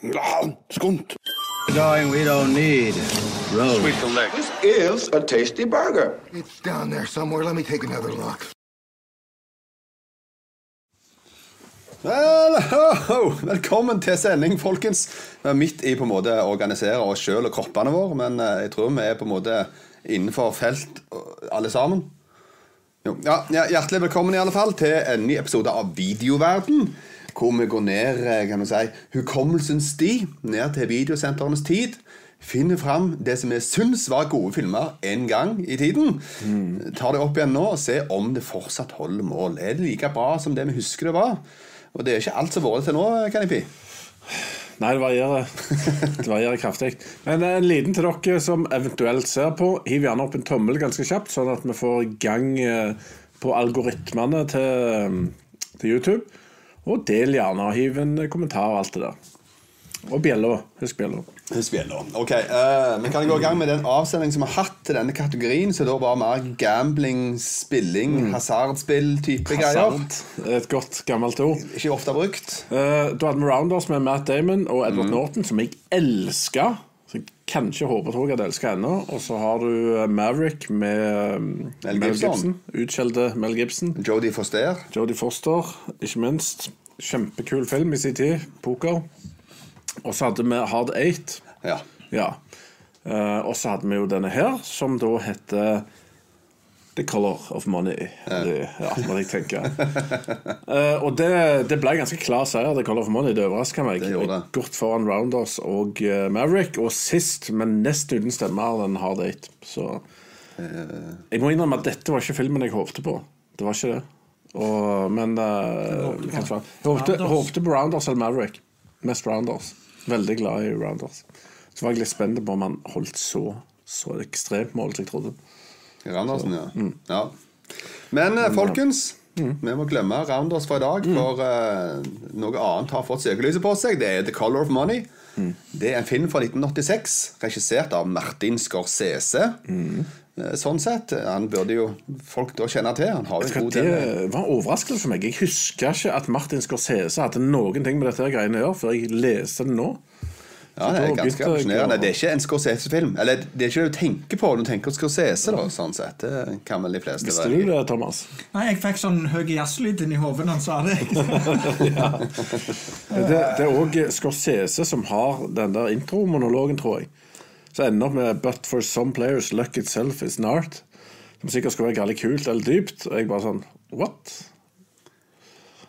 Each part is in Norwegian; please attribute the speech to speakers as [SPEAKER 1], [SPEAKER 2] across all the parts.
[SPEAKER 1] Skunt.
[SPEAKER 2] Darling, we don't need roads.
[SPEAKER 3] This is a tasty burger.
[SPEAKER 4] It's down there somewhere. Let me take another look.
[SPEAKER 1] Vel, ho, ho. Velkommen til sending, folkens. Vi er midt i på en måte å organisere oss sjøl og kroppene våre, men eh, jeg tror vi er på en måte innenfor felt eh, alle sammen. Jo. Ja, ja, hjertelig velkommen i alle fall til en ny episode av Videoverden. Hvor vi går ned eh, kan vi si, hukommelsens sti, ned til videosentrenes tid. Finner fram det som vi syns var gode filmer en gang i tiden. Tar det opp igjen nå og ser om det fortsatt holder mål. Er det like bra som det vi husker det var? Og det er ikke alt som har vært til nå, Kanipi.
[SPEAKER 5] Nei, det varierer. Det varierer kraftig. Men en liten til dere som eventuelt ser på. Hiv gjerne opp en tommel ganske kjapt, sånn at vi får gang eh, på algoritmene til, til YouTube. Og del gjerne, og hiv en kommentar og alt det der. Og bjella. Husk bjella.
[SPEAKER 1] Husk bjella. Ok, uh, Vi kan gå i gang med den avsendingen som vi har hatt til denne kategorien. Så da var mer gambling, spilling, hasardspill-type greier.
[SPEAKER 5] Sant? Et godt gammelt ord.
[SPEAKER 1] Ikke ofte brukt.
[SPEAKER 5] Uh, Da hadde vi Rounders med Matt Damon og Edward Norton, som jeg elska. Kanskje håper tror jeg elsker ennå. Og så har du eh, Maverick med um,
[SPEAKER 1] Mel Gibson.
[SPEAKER 5] Utskjelte Mel Gibson.
[SPEAKER 1] Jodie Foster.
[SPEAKER 5] Jodie Foster, ikke minst. Kjempekul film i sin tid. Poker. Og så hadde vi Hard Eight.
[SPEAKER 1] Ja.
[SPEAKER 5] Ja. Eh, og så hadde vi jo denne her, som da heter The Color of Money. Det, ja, når jeg tenker. uh, og det, det ble ganske klar seier, The Color of Money. Det overraska meg.
[SPEAKER 1] Det.
[SPEAKER 5] Godt foran Rounders og uh, Maverick. Og sist, men nesten uten stemmer, den Hard Eight. Så
[SPEAKER 1] Eh.
[SPEAKER 5] Jeg må innrømme at dette var ikke filmen jeg håpte på. Det var ikke det. Og, men uh, Jeg håpte, håpte på Rounders eller Maverick. Mest Rounders. Veldig glad i Rounders. Så var jeg litt spent på om han holdt så, så ekstremt mål som jeg trodde.
[SPEAKER 1] Randersen, ja. ja. Men eh, folkens, vi må glemme Rounders for i dag. For uh, noe annet har fått søkelyset på seg. Det er The Color of Money. Det er en film fra 1986, regissert av Martin Scorsese. Eh, Sånn sett. Han burde jo folk da kjenne til. Han har jo en god
[SPEAKER 5] Det var en overraskelse for meg. Jeg husker ikke at Martin Scorsese hadde noen ting med dette greiene å gjøre før jeg leste det nå.
[SPEAKER 1] Ja, det er ganske revolusjonerende. Det er ikke en Scorsese-film. Eller det er ikke det du tenker på når du tenker Scorsese. da, sånn sett. Det kan vel de fleste
[SPEAKER 5] Visste du det, Thomas?
[SPEAKER 6] Nei, jeg fikk sånn høy jazzlyd inni hodet når han sa det.
[SPEAKER 5] Det, det er òg Scorsese som har den der intromonologen, tror jeg. Så ender opp med 'But for some players, luck itself is an art'. Som sikkert skulle være veldig kult eller dypt. Og jeg bare sånn What?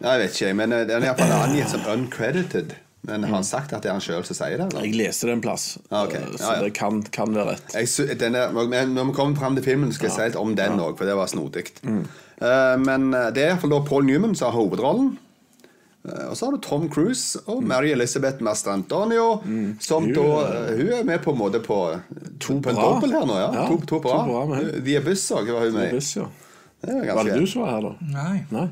[SPEAKER 1] Nei, jeg vet ikke, men eh, den er iallfall angitt som uncredited. Men har han sagt at det er han sjøl som sier det? eller?
[SPEAKER 5] Jeg leste det en plass,
[SPEAKER 1] Ah, ok.
[SPEAKER 5] eh,
[SPEAKER 1] Ja,
[SPEAKER 5] så det kan, kan være rett.
[SPEAKER 1] Jeg, denne, men når vi kommer fram til filmen, skal jeg si litt om den òg, for det var snodig.
[SPEAKER 5] Mm.
[SPEAKER 1] Uh, men eh, det er iallfall Paul Newman som har hovedrollen. Eh, og så har du Tom Cruise
[SPEAKER 5] Mm.
[SPEAKER 1] og Mary Elizabeth Mastrantonio, som
[SPEAKER 5] Hun
[SPEAKER 1] da
[SPEAKER 5] er-
[SPEAKER 1] Hun er med på en måte på to på en
[SPEAKER 5] bra.
[SPEAKER 1] dobbel her nå, ja.
[SPEAKER 5] Ja,
[SPEAKER 1] to, to bra.
[SPEAKER 5] to bra med hun.
[SPEAKER 1] The Abyss òg var hun med i.
[SPEAKER 5] Buss, ja.
[SPEAKER 1] Det er
[SPEAKER 5] Var det du som var her, da?
[SPEAKER 6] Nei.
[SPEAKER 5] Nei?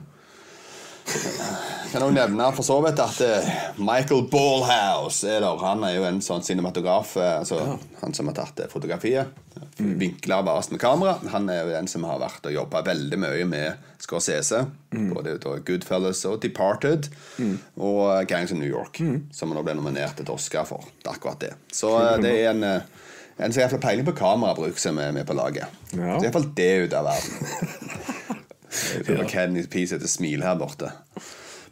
[SPEAKER 1] Kan òg nevne for så vidt at eh, Michael Ballhouse er der. Han er jo en sånn cinematograf. Altså, ja. Han som har tatt eh, fotografiet. Vinkler basen med kamera. Han er jo den som har vært og jobba veldig mye med Scorsese. Både da Goodfellas og Departed. Og Gangs of New York, som han nå ble nominert til Oscar for. Det er akkurat det. Så eh, det er en eh, en som har peiling på kamerabruk som er med på laget.
[SPEAKER 5] Ja.
[SPEAKER 1] Så iallfall det ut av verden. Var Kenny Peace sitter smil her borte.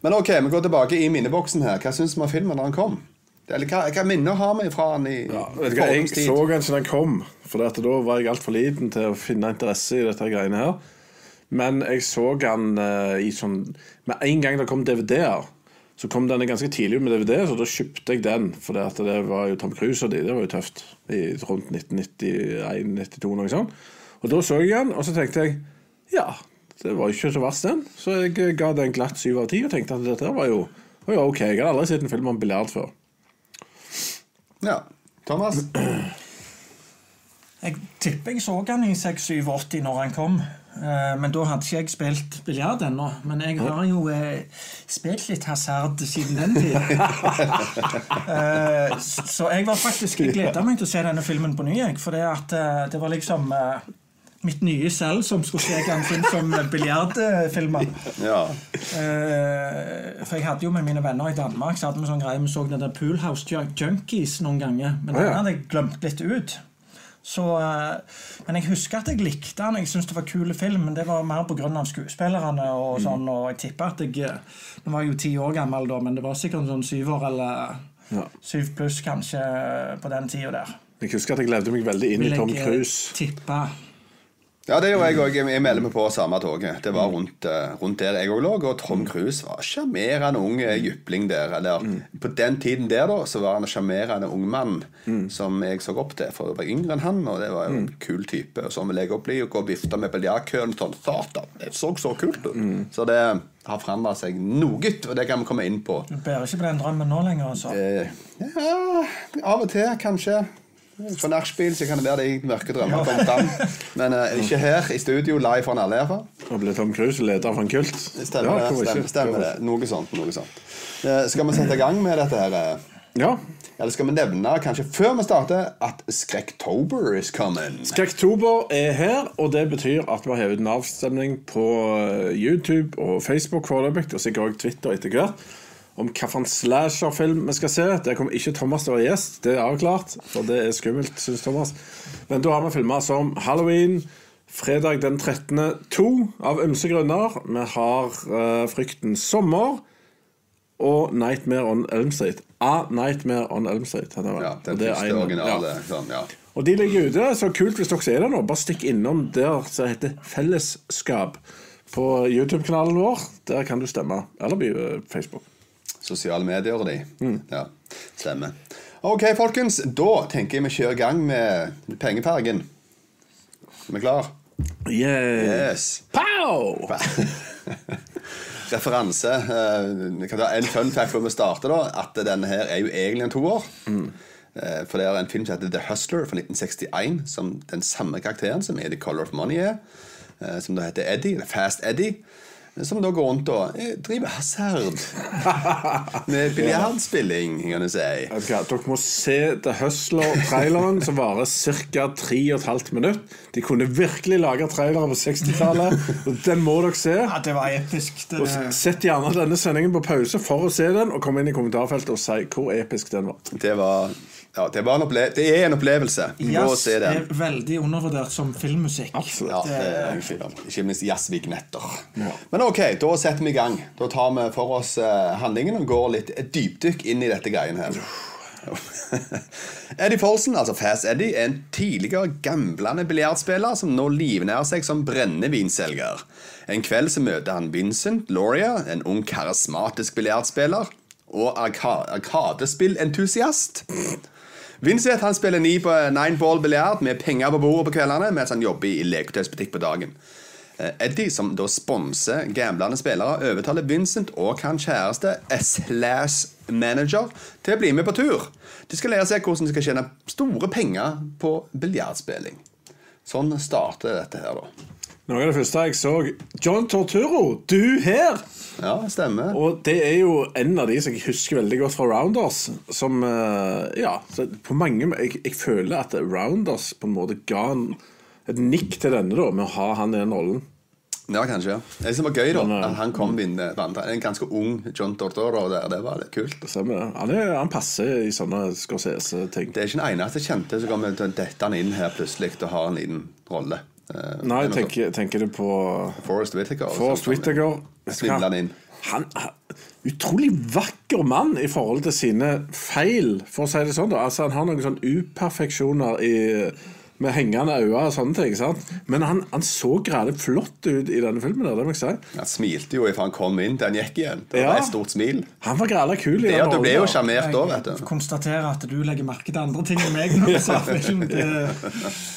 [SPEAKER 1] Men ok, vi går tilbake i minneboksen her. Hva syns vi om filmen da den kom? Eller hva, hva minner har vi fra den i
[SPEAKER 5] Ja, vet hva, jeg så den siden den kom, for at da var jeg altfor liten til å finne interesse i dette greiene her. Men jeg så den uh, i sånn Med en gang det kom DVD-er, så kom den ganske tidlig med DVD, så da kjøpte jeg den. For det, det var jo Tom Cruise og de, det var jo tøft. I rundt 1991-92, noe sånt. Og da så jeg den, og så tenkte jeg ja, det var ikke så verst, den. Så jeg ga ga den glatt syv av ti og tenkte at dette var jo, var jo ok. Jeg hadde aldri sett en film om biljard før.
[SPEAKER 1] Ja. Thomas?
[SPEAKER 6] Jeg tipper jeg så han i 6-87 når han kom. Eh, Men da hadde ikke jeg spilt biljard ennå. Men jeg har jo eh, spilt litt hasard siden den tid. Eh, så jeg var faktisk gleda meg til å se denne filmen på ny. For det, at, eh, det var liksom eh, mitt nye selv som skulle se en film som biljardfilmer.
[SPEAKER 1] Ja.
[SPEAKER 6] Uh, for jeg hadde jo med mine venner i Danmark Så hadde vi sånn greie Vi så den der Poolhouse Junkies noen ganger. Men den hadde jeg glemt litt ut. Så, uh, men jeg husker at jeg likte den. Jeg syntes det var kule film, men det var mer pga. skuespillerne.
[SPEAKER 5] Mm.
[SPEAKER 6] Og sånn, og jeg tipper at jeg eh, Nå var jeg jo ti år gammel da, men det var sikkert sånn syv år eller
[SPEAKER 5] Ja.
[SPEAKER 6] syv pluss kanskje på den tida der.
[SPEAKER 5] Jeg husker at jeg levde meg veldig inn i Tom Cruise.
[SPEAKER 6] tippe.
[SPEAKER 1] Ja, det gjorde jeg òg. Jeg melder meg på samme toget. Det var rundt, eh, rundt der jeg òg lå. Og Tom Cruise var sjarmerende ung eh, jypling der. Eller på den tiden der, da, så var han en sjarmerende ung mann som jeg så opp til. For jeg var yngre enn han, og det var jo en kul type. Og sånn vil jeg òg bli. Og gå og vifte med biljardkøen. Sånn, satan, det så så kult ut. Så det har forandra seg noe, og det kan vi komme inn på.
[SPEAKER 6] Du bærer ikke på den drømmen nå lenger, altså.
[SPEAKER 1] Eh, ja, av og til, kanskje. På nachspiel så kan det være de mørke drømmer kommer fram. Men uh, ikke her i studio, live foran alle, iallfall.
[SPEAKER 5] Og ble Tom Cruise leder for en kult.
[SPEAKER 1] Stemmer,
[SPEAKER 5] Ja,
[SPEAKER 1] det, stemmer, stemmer det. Noe sånt. noe sånt. Uh, skal vi sette i gang med dette her? eh?
[SPEAKER 5] Ja.
[SPEAKER 1] Eller skal vi nevne, kanskje før vi starter, at Skrektober is coming?
[SPEAKER 5] Skrektober er her, og det betyr at vi har hevet en avstemning på YouTube og Facebook foreløpig, og sikkert også Twitter etter hvert, om hvilken slasherfilm vi skal se. Der kommer ikke Thomas til å være gjest, det er avklart, for det er skummelt, syns Thomas. Men da har vi filmer som Halloween, fredag den 13., to av ymse grunner. Vi har uh, Frykten sommer og Nightmare on Elm Street. A Nightmare on Elm Street. heter det.
[SPEAKER 1] Ja, den
[SPEAKER 5] det
[SPEAKER 1] første originale.
[SPEAKER 5] ja.
[SPEAKER 1] Sånn, ja.
[SPEAKER 5] Og de ligger ute, så kult hvis dere ser det nå. Bare stikk innom der som heter Fellesskap på YouTube-kanalen vår. Der kan du stemme. Eller på eh, Facebook.
[SPEAKER 1] Sosiale medier og de. Ja, stemmer. Ok, folkens. Da tenker jeg vi kjører i gang med pengefargen. Er vi klar?
[SPEAKER 5] Yeah.
[SPEAKER 1] Yes.
[SPEAKER 5] Pow!
[SPEAKER 1] referanse. eh, kan ta en fun fact før vi starter. da At denne her er jo egentlig en toår. Eh, For det er en film som heter The Hustler fra 1961, som den samme karakteren som er The Color of Money er. eh, Som da heter Eddie, Fast Eddie. Som da går rundt og eh, driver hasard. Med biljardspilling, kan du si.
[SPEAKER 5] Okay, Dere må se The Hustler-traileren, som varer ca. 3 15 minutter. De kunne virkelig lage trailere på 60-tallet, og den må dere se.
[SPEAKER 6] Ja, det var episk. Det,
[SPEAKER 5] Og Sett gjerne denne sendingen på pause for å se den, og kom inn i kommentarfeltet og si hvor episk den var.
[SPEAKER 1] Det var, ja, det var en. Det er en opplevelse. Du må
[SPEAKER 6] Jazz
[SPEAKER 1] se
[SPEAKER 6] er veldig undervurdert som filmmusikk.
[SPEAKER 5] Absolutt.
[SPEAKER 1] Ja, det er film. Ikke minst jazzvignetter.
[SPEAKER 5] Ja.
[SPEAKER 1] Men ok, da setter vi i gang. Da tar vi for oss eh, handlingen og går litt dypdykk inn i dette greiene her. Eddie Folsen, altså Fast Eddie, er en tidligere gamblende biljardspiller som nå livnærer seg som brennevinselger. En kveld så møter han Vincent Lauria, en ung karismatisk biljardspiller, og arka- arkadespillentusiast. Vincent han spiller ni på nine ball biljard med penger på bordet på kveldene mens han jobber i leketøysbutikk på dagen. Eh, Eddie, som da sponser gamblende spillere, overtaler Vincent og hans kjæreste slash manager til å bli med på tur. De skal lære seg hvordan de skal tjene store penger på biljardspilling. Sånn starter dette her, da.
[SPEAKER 5] Noe av det første jeg så John Torturo, du her!
[SPEAKER 1] Ja, stemmer.
[SPEAKER 5] Og det er jo en av de som jeg husker veldig godt fra Rounders. Som eh, Ja, på mange jeg, jeg føler at Rounders på en måte ga en, et nikk til denne, da, med å ha han i den rollen.
[SPEAKER 1] Ja, kanskje. Det som var gøy, da,
[SPEAKER 5] eh,
[SPEAKER 1] at han kom inn vant. En ganske ung John Tortoro der. Det var litt kult.
[SPEAKER 5] Stemmer det. Han, er, han passer i sånne Scorsese-ting.
[SPEAKER 1] Det er ikke den eneste kjente som kommer til å dette han inn her plutselig og har en liten rolle. Eh,
[SPEAKER 5] Nei,
[SPEAKER 1] er
[SPEAKER 5] tenker, tenker du på
[SPEAKER 1] Forrest Whittaker.
[SPEAKER 5] Forrest Whittaker.
[SPEAKER 1] Svindler han inn.
[SPEAKER 5] Han er utrolig vakker mann i forhold til sine feil, for å si det sånn. Altså Han har noen sånne uperfeksjoner i, med hengende øyne og sånne ting. sant? Men han, han så grælig flott ut i denne filmen. der, det må jeg si
[SPEAKER 1] Han smilte jo ifra han kom inn til han gikk igjen. Det
[SPEAKER 5] Ja.
[SPEAKER 1] var et stort smil.
[SPEAKER 5] Han var grælig kul. i
[SPEAKER 1] Det,
[SPEAKER 5] den
[SPEAKER 1] du ble jo sjarmert da, vet du.
[SPEAKER 6] konstaterer at du legger merke til andre ting enn meg når du ser film. Det,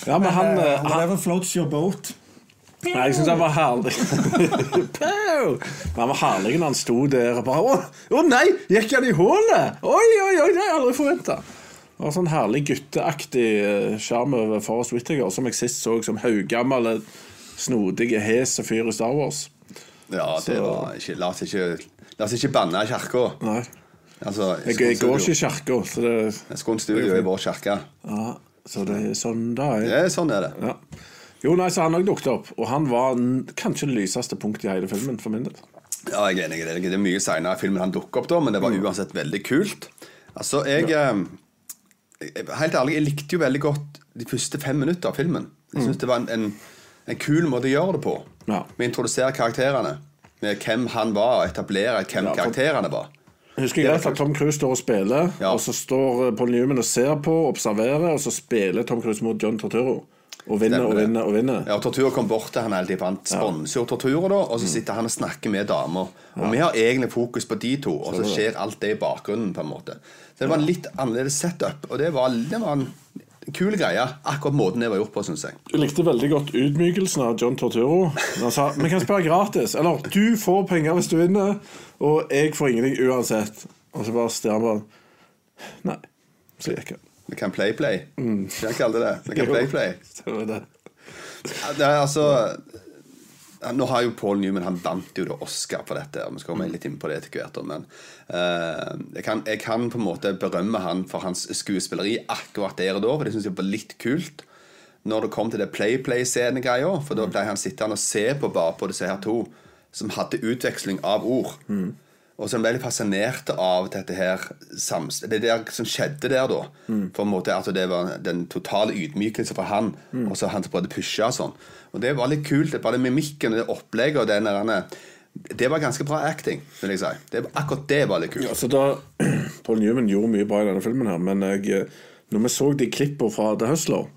[SPEAKER 5] Ja, men han,
[SPEAKER 6] eh,
[SPEAKER 5] eh,
[SPEAKER 6] whatever floats your boat.
[SPEAKER 5] Nei, jeg syns han var herlig. Men han var herlig når han sto der og bare Å, å nei! Gikk han i hullet? Oi, oi, oi! Det har jeg aldri forventa. Det var sånn herlig gutteaktig eh, sjarm over Forrest Whittaker, som jeg sist så som haugammel, snodige, hese fyr i Star Wars.
[SPEAKER 1] Ja, det var ikke La oss ikke, la oss ikke banne kirka. Altså,
[SPEAKER 5] Jeg, jeg går ikke i kirka, så det
[SPEAKER 1] Skån studio er vår kirke.
[SPEAKER 5] ja, Så det er sånn det er.
[SPEAKER 1] Det er sånn er det.
[SPEAKER 5] Ja. Jo, nei, så han òg dukket opp, og han var kanskje det lyseste punktet i hele filmen for min del.
[SPEAKER 1] Ja, jeg er enig i det. Det er mye senere i filmen han dukker opp, da, men det var uansett veldig kult. Altså, jeg, ja. jeg Helt ærlig, jeg likte jo veldig godt de første fem minutter av filmen. Jeg synes det var en, en, en kul måte å gjøre det på.
[SPEAKER 5] Ja.
[SPEAKER 1] Vi å introdusere karakterene. Med hvem han var, og etablere hvem
[SPEAKER 5] Ja, for-
[SPEAKER 1] karakterene var.
[SPEAKER 5] Jeg husker greit at Tom Cruise står og spiller,
[SPEAKER 1] Ja.
[SPEAKER 5] og så står eh, Paul Newman og ser på, observerer, og så spiller Tom Cruise mot John Torturo. Og vinner og vinner og vinner.
[SPEAKER 1] Ja, og Tortura kom bort til han hele tiden, han sponser jo Tortura, da, og så sitter han og snakker med damer. Og vi har egentlig fokus på de to, og så skjer alt det i bakgrunnen, på en måte. Så det var en litt annerledes setup, og det var, det var en kul greie. Akkurat måten det var gjort på, syns jeg.
[SPEAKER 5] Jeg likte veldig godt utmykelsen av John Torturo. Han sa vi kan spille gratis. Eller du får penger hvis du vinner, og jeg får ingenting uansett. Og så bare stirrer han på han. Nei. Så gikk han.
[SPEAKER 1] Vi kan play-play. Mm. Jeg kalle det det. Vi kan play-play.
[SPEAKER 5] Det.
[SPEAKER 1] Det er altså Nå har jo Paul Newman Han vant jo da Oscar for dette. Vi skal komme litt inn på det etter hvert. Men uh, jeg, kan, jeg kan på en måte berømme han for hans skuespilleri akkurat der og da. For det syns jeg var litt kult. Når det kom til det play-play-scenegreia. For da ble han sittende og se på bare på disse her to som hadde utveksling av ord. Og så ble veldig fascinert av dette her Det der som skjedde der, da. For en måte at Det var den totale ydmykelse fra han, og så han som prøvde å pushe og sånn. Og det var litt kult. Bare det mimikken og det opplegget og den der Det var ganske bra acting, vil jeg si. Det, akkurat det var litt kult.
[SPEAKER 5] Ja, Altså da, Paul Newman gjorde mye bra i denne filmen, her men jeg, eh, når vi så de klippene fra The Hustler,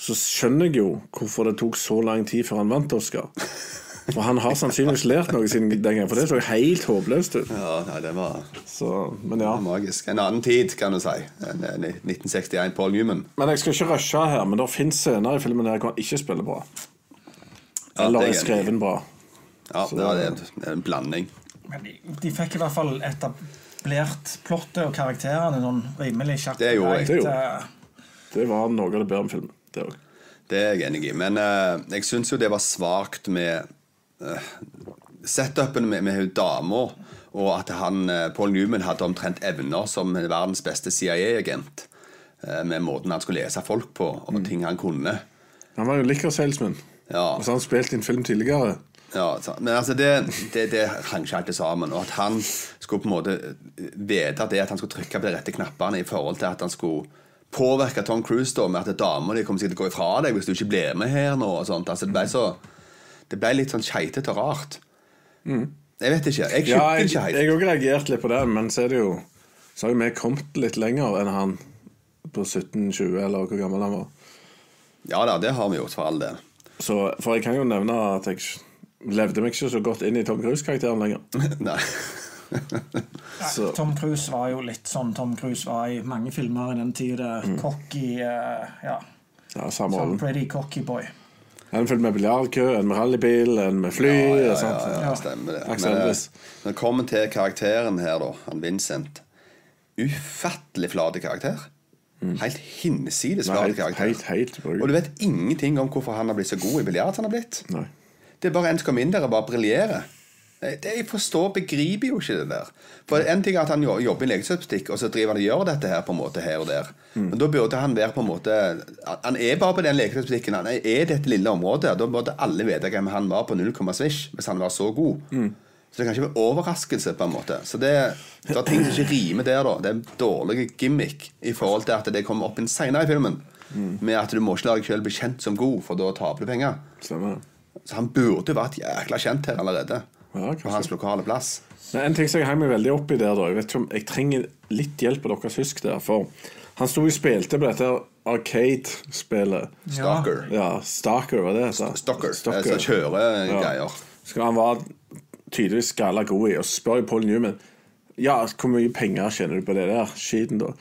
[SPEAKER 5] så skjønner jeg jo hvorfor det tok så lang tid før han vant Oscar. For han har sannsynligvis lært noe siden den gangen, for det så helt håpløst ut.
[SPEAKER 1] Ja, nei, det var
[SPEAKER 5] Så, men ja.
[SPEAKER 1] magisk. En annen tid, kan du si. enn enn 1961, Paul Newman.
[SPEAKER 5] Men jeg skal ikke rushe her, men det finnes scener i filmen der hvor han ikke spiller bra.
[SPEAKER 1] Ja,
[SPEAKER 5] Eller
[SPEAKER 1] er
[SPEAKER 5] skreven bra.
[SPEAKER 1] Ja, det var det. Det er en blanding.
[SPEAKER 6] Men de, de fikk i hvert fall etablert plottet og karakterene sånn rimelig kjapt.
[SPEAKER 1] Det gjorde jeg.
[SPEAKER 5] Det gjorde Det var noe av det bedre med filmen. Det også.
[SPEAKER 1] Det er jeg enig i. Men uh, jeg syns jo det var svakt med setupen med, med dama, og at han, uh, Paul Newman hadde omtrent evner som verdens beste CIA-agent. eh, med måten han skulle lese folk på, og ting han kunne.
[SPEAKER 5] Han var jo liquor salesman.
[SPEAKER 1] Ja.
[SPEAKER 5] Og så har han spilt inn en film tidligere.
[SPEAKER 1] Ja, men altså det, det, det hang ikke alltid sammen. Og at han skulle på en måte vite det at han skulle trykke på de rette knappene i forhold til at han skulle påvirke Tom Cruise da, med at dama di kommer sikkert til å gå ifra deg hvis du ikke blir med her nå. og sånt. Altså, det ble så Det ble litt sånn keitete og rart. Jeg vet ikke. Jeg
[SPEAKER 5] Mm. Ja, jeg
[SPEAKER 1] ikke helt.
[SPEAKER 5] jeg òg reagerte litt på det, men så er det jo Så har jo vi kommet litt lenger enn han på 17-20, eller hvor gammel han var.
[SPEAKER 1] Ja da, det har vi gjort, for all del.
[SPEAKER 5] Så, for jeg kan jo nevne at jeg levde meg ikke så godt inn i Tom Cruise-karakteren lenger.
[SPEAKER 1] Nei.
[SPEAKER 5] Så,
[SPEAKER 6] Tom Cruise var jo litt sånn Tom Cruise var i mange filmer i den tida.
[SPEAKER 1] Mm.
[SPEAKER 6] Cocky uh, Ja.
[SPEAKER 5] ja, samme
[SPEAKER 6] Sånn
[SPEAKER 5] rollen.
[SPEAKER 6] pretty cocky boy.
[SPEAKER 5] En film med biljardkø, en med rallybil, en med fly.
[SPEAKER 1] Ja, ja, ja, ja, stemmer det. Men, eh, kommer til karakteren her, da, han Vincent Ufattelig flate karakter. Helt hinsides
[SPEAKER 5] helt,
[SPEAKER 1] karakter.
[SPEAKER 5] helt, helt ubrukelig.
[SPEAKER 1] Og du vet ingenting om hvorfor han har blitt så god i biljard som han har blitt.
[SPEAKER 5] Nei.
[SPEAKER 1] Det er bare en som kommer inn der og bare briljerer. Det, det- jeg forstår, begriper jo ikke det der. For En ting er at han jobber i leketøysbutikk, og så driver han og gjør dette her på en måte her og der. Men da burde han være på en måte Han er bare på den leketøysbutikken. Han er i dette lille området. Da burde alle vite hvem han var på null komma svisj, hvis han var så god. Så det kan ikke være overraskelse, på en måte. Så det, det er ting som ikke rimer der, da. Det er en dårlig gimmick i forhold til at det kommer opp inn seinere i filmen. Med at du må ikke la deg selv bli kjent som god, for da taper du penger.
[SPEAKER 5] Stemmer.
[SPEAKER 1] Så han burde vært jækla kjent her allerede.
[SPEAKER 5] Ja,
[SPEAKER 1] på hans lokale plass.
[SPEAKER 5] Men en ting som jeg hang meg veldig opp i der, da Jeg vet ikke om jeg trenger litt hjelp av deres husk der. For han sto og spilte på dette Arcade-spillet.
[SPEAKER 1] Stalker.
[SPEAKER 5] Ja, Stalker, var det det het?
[SPEAKER 1] Stalker. Altså kjøregreier.
[SPEAKER 5] Skal han var tydeligvis skala god i, og så spør Paul Newman Ja, hvor mye penger tjener du på det der skiten, da?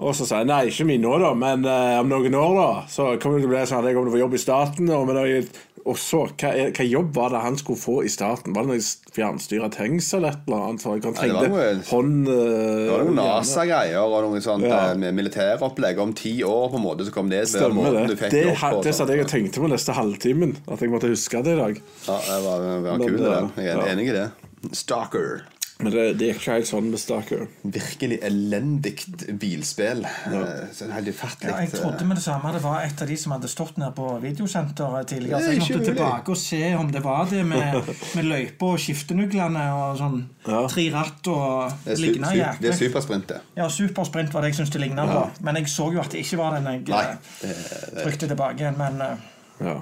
[SPEAKER 5] Og så sa jeg nei, ikke mye nå, da, men uh, om noen år, da, så kommer det til å bli sånn at jeg kommer til å få jobb i staten. Og, med det, og så, hva, hva jobb var det han skulle få i staten? Var det noe fjernstyra hengsel eller et eller annet? For han
[SPEAKER 1] det
[SPEAKER 5] trengte
[SPEAKER 1] var noe-
[SPEAKER 5] hånd eh,
[SPEAKER 1] Det var noen. NASA-greier og noe sånt
[SPEAKER 5] Ja.
[SPEAKER 1] eh, militæropplegg. Om ti år på en måte så kom det
[SPEAKER 5] Stemmer det.
[SPEAKER 1] fikk
[SPEAKER 5] Det,
[SPEAKER 1] opp,
[SPEAKER 5] det satt jeg og tenkte på neste halvtimen. At jeg måtte huske det i dag.
[SPEAKER 1] Ja, det var, det var
[SPEAKER 5] Men,
[SPEAKER 1] kult, det.
[SPEAKER 5] eh,
[SPEAKER 1] Jeg er
[SPEAKER 5] ja.
[SPEAKER 1] enig i det. Stalker.
[SPEAKER 5] Men det, det gikk ikke helt sånn med Stalker.
[SPEAKER 1] Virkelig elendig bilspill. Eh, det er helt ufattelig.
[SPEAKER 6] Ja, jeg trodde med det samme det var et av de som hadde stått nede på videosenteret tidligere. Så jeg måtte tilbake og se om det var det med, med løypa og skiftenuglene og sånn
[SPEAKER 5] Ja.
[SPEAKER 6] tre ratt og
[SPEAKER 1] Det er, su su det er supersprint, det.
[SPEAKER 6] Ja, Supersprint var det jeg syntes det ligna på. Men jeg så jo at det ikke var den jeg
[SPEAKER 1] Nei,
[SPEAKER 6] eh, trykte tilbake igjen. Men eh,
[SPEAKER 5] Ja,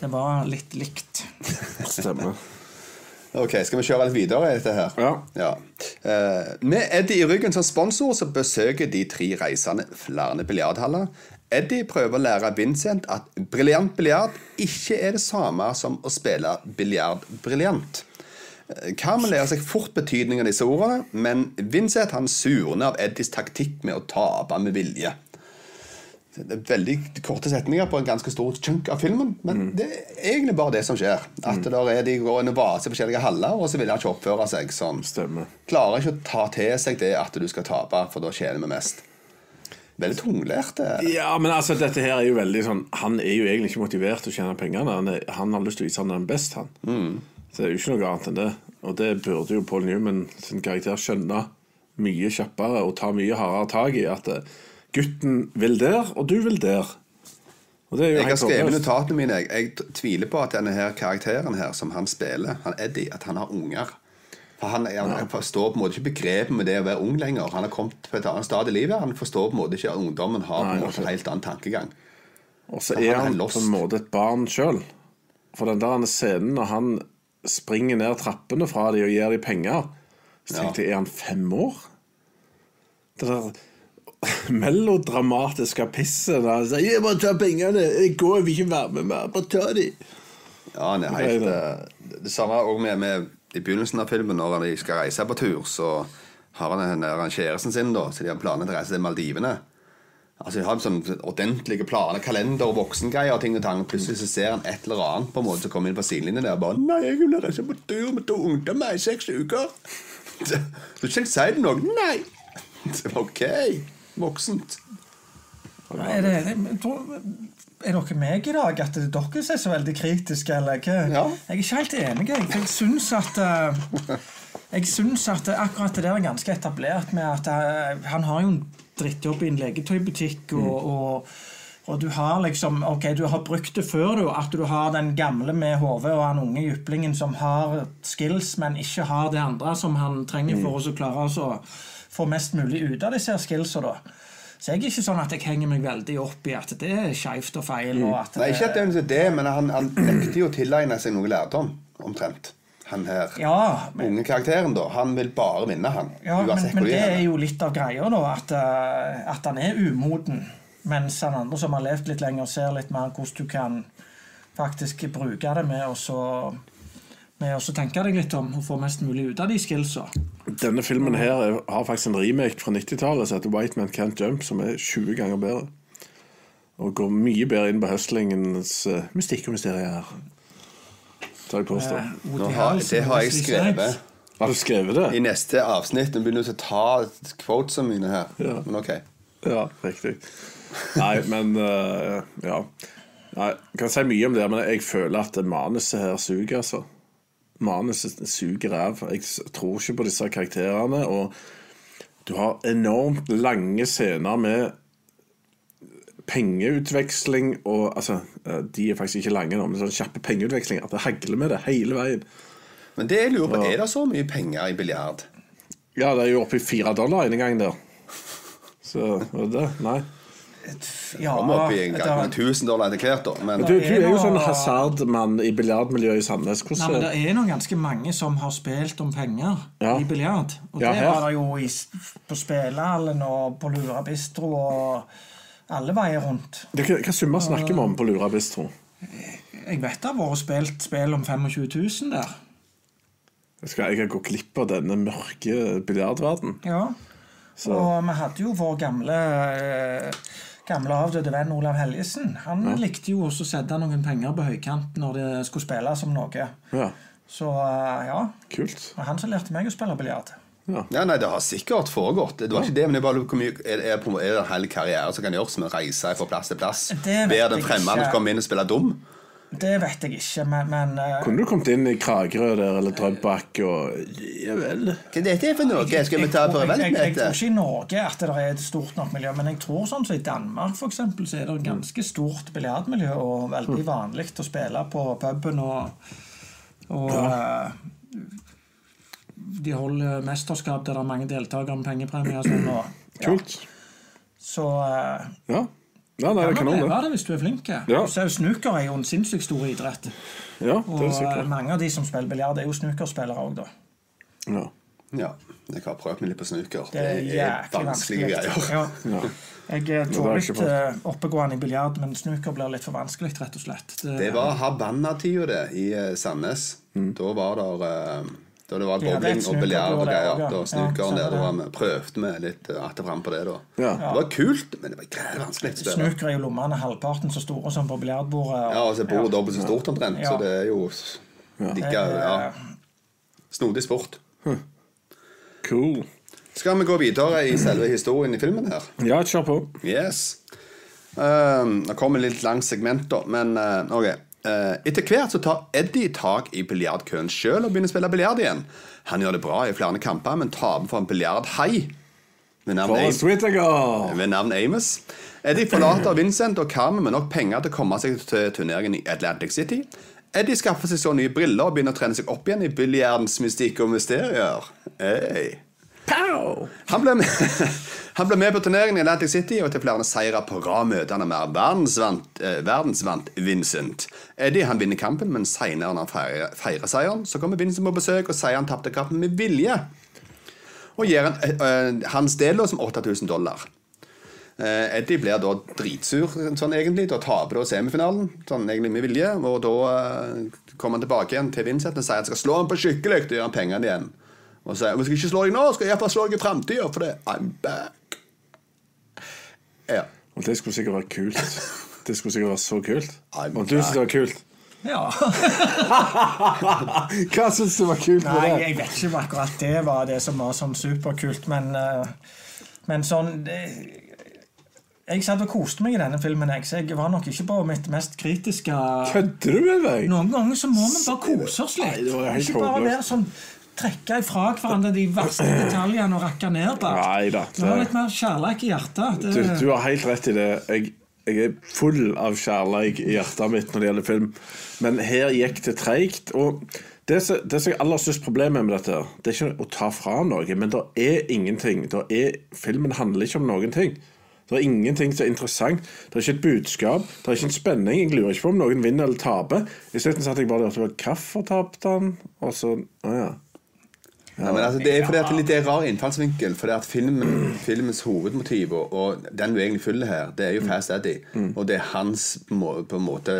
[SPEAKER 6] det var litt likt.
[SPEAKER 5] stemmer.
[SPEAKER 1] Ok, Skal vi kjøre litt videre i dette her?
[SPEAKER 5] Ja.
[SPEAKER 1] Eh, med Eddie i ryggen som sponsor så besøker de tre reisende flere biljardhaller. Eddie prøver å lære Vincent at briljant biljard ikke er det samme som å spille biljard briljant. Eh, Carmen lærer seg fort betydningen av disse ordene, men Vincent han surner av Eddies taktikk med å tape med vilje. Det er veldig korte setninger på en ganske stor chunk av filmen, men det er egentlig bare det som skjer. At der er de går inn og vaser i forskjellige haller, og så vil han ikke oppføre seg sånn.
[SPEAKER 5] Stemmer.
[SPEAKER 1] Klarer ikke å ta til seg det at du skal tape, for da tjener vi mest. Veldig tunglært.
[SPEAKER 5] Ja, men altså, dette her er jo veldig sånn Han er jo egentlig ikke motivert til å tjene pengene. Han, er, han har lyst til å vise han er den best, han. Så det er jo ikke noe annet enn det. Og det burde jo Paul Newman sin karakter skjønne mye kjappere og ta mye hardere tak i. At eh, gutten vil der, og du vil der. Og det er jo
[SPEAKER 1] Jeg har skrevet notatene mine. Jeg, jeg tviler på at denne her karakteren her som han spiller, han Eddie, at han har unger. For han, han, han forstår på en måte ikke begrepet med det å være ung lenger. Han har kommet på et annet stad i livet. Han forstår på en måte ikke at ungdommen har på en måte en helt annen tankegang.
[SPEAKER 5] Og så er han,
[SPEAKER 1] han
[SPEAKER 5] på en måte et barn sjøl. For den der scenen når han springer ned trappene fra dem og gir dem penger, så tenkte jeg, er han fem år? Det der melodramatiske pisset han sier 'Jeg må ta pengene! Jeg går, jeg vil ikke være med mer. Bare ta de!'
[SPEAKER 1] Ja, han er helt, eh, det samme òg med, med i begynnelsen av filmen, når de skal reise på tur, så har han den kjæresten sin, da, så de har planer til å reise til Maldivene. Altså, De har en sånn ordentlige planer, kalender og voksengreier. og ting og tang, Plutselig så ser han et eller annet på en måte som kommer inn på sidelinjen der. bare, 'Nei, jeg vil reise på tur med to ungdommer i seks uker.' Du du ikke si det noe? Nei. OK. Voksent.
[SPEAKER 6] Er, det, er dere meg i dag? At det er dere som er så veldig kritiske? Eller hva?
[SPEAKER 1] Ja.
[SPEAKER 6] Jeg er ikke helt enig. Jeg, jeg syns at eh, Jeg syns at akkurat det der er ganske etablert med at eh, han har jo en drittjobb i en legetøybutikk. og, og, og du har liksom Ok, du har brukt det før, du. At du har den gamle med hodet og han unge jyplingen som har skills, men ikke har det andre som han trenger for å så klare å få mest mulig ut av disse skillsa, da. Så jeg er ikke sånn at jeg henger meg veldig opp i at det er skeivt og feil. Og at
[SPEAKER 1] Nei, ikke at det er det, men han, han nekter jo å tilegne seg noe lærdom, omtrent. Han her
[SPEAKER 6] Ja, men,
[SPEAKER 1] unge karakteren, da. Han vil bare vinne, han.
[SPEAKER 6] ja, men, men det er
[SPEAKER 1] er.
[SPEAKER 6] jo litt av greia, da. At, eh, at han er umoden. Mens han andre som har levd litt lenger, ser litt mer hvordan du kan faktisk bruke det med å så med å tenke deg litt om og få mest mulig ut av de skillsa.
[SPEAKER 5] Denne filmen her er- har faktisk en remake fra 90-tallet som heter White Man Can't Jump, som er 20 ganger bedre. Og går mye bedre inn på høstlingens uh, mystikk og mysterier. Tar jeg påstå.
[SPEAKER 6] Uh,
[SPEAKER 1] Nå har, det har jeg skrevet
[SPEAKER 5] Har du skrevet det?
[SPEAKER 1] i neste avsnitt. Nå begynner du å ta quotesene mine her.
[SPEAKER 5] Ja.
[SPEAKER 1] Men ok.
[SPEAKER 5] Ja, riktig. Nei, men uh, Ja. Nei, jeg kan si mye om det, men jeg føler at manuset her suger, altså. Manuset suger ræv. Jeg tror ikke på disse karakterene. Og du har enormt lange scener med pengeutveksling og Altså, de er faktisk ikke lange nå, men sånn kjappe pengeutvekslinger. Det hagler med det hele veien.
[SPEAKER 1] Men det jeg lurer på, er det så mye penger i biljard?
[SPEAKER 5] Ja, det er jo oppe i fire dollar en gang der. Så var det det? Nei.
[SPEAKER 6] Ja,
[SPEAKER 1] Kommer opp i en gang med 1000 dollar etter hvert, da. Men
[SPEAKER 5] Du, du er jo sånn hasardmann i biljardmiljøet i Sandnes.
[SPEAKER 6] Nei, men Det er nå ganske mange som har spilt om penger
[SPEAKER 5] Ja.
[SPEAKER 6] i biljard. Og
[SPEAKER 5] Ja,
[SPEAKER 6] det var det jo i, på Spelehallen og på Lura Bistro og alle veier rundt.
[SPEAKER 5] Det- Hva, hva summer snakker vi om på Lura Bistro?
[SPEAKER 6] Jeg vet det har vært spilt spill om 25 000 der.
[SPEAKER 5] Skal jeg gå glipp av denne mørke biljardverdenen?
[SPEAKER 6] Ja.
[SPEAKER 5] Så-
[SPEAKER 6] Og vi hadde jo vår gamle eh, gamle avdøde venn Olav Helgesen. Han likte jo også å sette noen penger på høykant når det skulle spilles om noe.
[SPEAKER 5] Ja,
[SPEAKER 6] Så eh, ja.
[SPEAKER 5] kult.
[SPEAKER 6] Og han som lærte meg å spille biljard.
[SPEAKER 1] ja, nei, det har sikkert foregått. Det var ikke det, men er bare hvor mye Er, er, på, er det en hel karriere som kan gjøres med å reise fra plass til plass?
[SPEAKER 6] Det vet
[SPEAKER 1] Være den
[SPEAKER 6] jeg
[SPEAKER 1] fremmede komme kommer inn og spiller dum?
[SPEAKER 6] Det vet jeg ikke, men, men uh,
[SPEAKER 5] Kunne du kommet inn i Kragerø der, eller Drøbak og Ja vel.
[SPEAKER 1] Hva dette er dette for noe? Skal vi ta
[SPEAKER 6] jeg, jeg, jeg, jeg tror ikke i Norge at det er et stort nok miljø, men jeg tror sånn som i Danmark for eksempel, så er det et ganske stort biljardmiljø og veldig vanlig å spille på puben. Og, og eh, de holder mesterskap der det er mange deltakere med pengepremier. og Sånn, og, ja.
[SPEAKER 5] Kult.
[SPEAKER 6] Så uh,
[SPEAKER 5] Ja. Ja, nei, er
[SPEAKER 6] kan
[SPEAKER 5] kanon,
[SPEAKER 6] leve
[SPEAKER 5] det.
[SPEAKER 6] det hvis du er flink.
[SPEAKER 5] Ja.
[SPEAKER 6] Så er Snooker er jo en sinnssykt stor idrett.
[SPEAKER 5] Ja,
[SPEAKER 6] Og
[SPEAKER 5] det er
[SPEAKER 6] eh, mange av de som spiller biljard, er jo snookerspillere òg, da.
[SPEAKER 5] Ja.
[SPEAKER 1] Ja, jeg har prøvd meg litt på snooker.
[SPEAKER 6] Det er jæklig
[SPEAKER 1] vanskelige greier.
[SPEAKER 6] Ja.
[SPEAKER 5] Ja.
[SPEAKER 6] Jeg er
[SPEAKER 5] litt har ikke
[SPEAKER 6] eh, oppegående i biljard, men snooker blir litt for vanskelig, rett og slett.
[SPEAKER 1] Det var Havanna-tida, det, i Sandnes. Mm. Da var det eh, da det var bowling
[SPEAKER 6] ja,
[SPEAKER 1] og biljard og greier.
[SPEAKER 6] ja.
[SPEAKER 1] Da
[SPEAKER 6] Ja,
[SPEAKER 1] snukeren der, da vi prøvde vi litt eh, att og fram på det, da.
[SPEAKER 5] Ja.
[SPEAKER 1] Det var kult, men det var greit vanskelig.
[SPEAKER 6] Snooker er jo lommene halvparten så store som på biljardbordet.
[SPEAKER 1] Ja, og så er bordet dobbelt så stort omtrent, så det er jo like, ja, snodig sport.
[SPEAKER 5] Cool.
[SPEAKER 1] Skal vi gå videre i selve historien i filmen her?
[SPEAKER 5] Ja, kjør på.
[SPEAKER 1] Yes. Um, det kommer litt langt segment, da, men uh, ok. Uh, etter hvert så tar Eddie tak i biljardkøen sjøl og begynner å spille biljard igjen. Han gjør det bra i flere kamper, men taper for en biljardhai ved navn Amos. Eddie forlater Vincent og Carmen med nok penger til å komme seg til turneringen i Atlantic City. Eddie skaffer seg så nye briller og begynner å trene seg opp igjen i biljardens mystikk og mysterier. Hey.
[SPEAKER 5] Pow!
[SPEAKER 1] Han ble, med, han ble med på turneringen i Atlantic City og til flere seire på rad møter han mer verdensvant, eh, verdensvant Vincent. Eddie han vinner kampen, men senere når han feirer, feirer seieren, så kommer Vincent på besøk og sier han tapte kampen med vilje. Og gir han, eh, eh, hans del som 8000 dollar. Eh, Eddie blir da dritsur sånn egentlig, da taper da semifinalen, sånn egentlig med vilje. Og da eh, kommer han tilbake igjen til Vincent og sier at han skal slå ham på skikkelig, og gjøre han pengene igjen. Og sier jeg skal ikke slå deg nå, skal jeg iallfall slå deg i framtida, for det I'm back. Ja.
[SPEAKER 5] Og det skulle sikkert være kult. Det skulle sikkert være så kult. Og du syns det var kult?
[SPEAKER 6] Ja.
[SPEAKER 5] Hva syns du var kult med
[SPEAKER 6] Nei,
[SPEAKER 5] det?
[SPEAKER 6] jeg vet ikke om akkurat det var det som var sånn superkult, men, eh, men sånn det, Jeg satt og koste meg i denne filmen, jeg, så jeg var nok ikke på mitt mest kritiske
[SPEAKER 5] Kødder du med meg?
[SPEAKER 6] Noen ganger så må vi bare kose oss litt.
[SPEAKER 5] Nei, det var helt
[SPEAKER 6] ikke bare være sånn trekke ifra hverandre de verste detaljene og rakke ned på. alt. Vi har litt mer kjærlighet i hjertet.
[SPEAKER 5] Du, du har helt rett i det. Jeg, jeg er full av kjærlighet i hjertet mitt når det gjelder film. Men her gikk det treigt. Og det som jeg aller størst problemet med dette, det er ikke å ta fra noe, men det er ingenting. Det er, filmen handler ikke om noen ting. Det er ingenting som er interessant. Det er ikke et budskap. Det er ikke en spenning. Jeg lurer ikke på om noen vinner eller taper. Isteden satt jeg bare og lurte på hvorfor tapte han, og så Å ja.
[SPEAKER 1] Ja, men altså, det er fordi at det er litt rar innfallsvinkel. Fordi at filmen, filmens hovedmotiv, og, og den du egentlig følger her, det er jo Fast Eddie. Og det er hans må- på en måte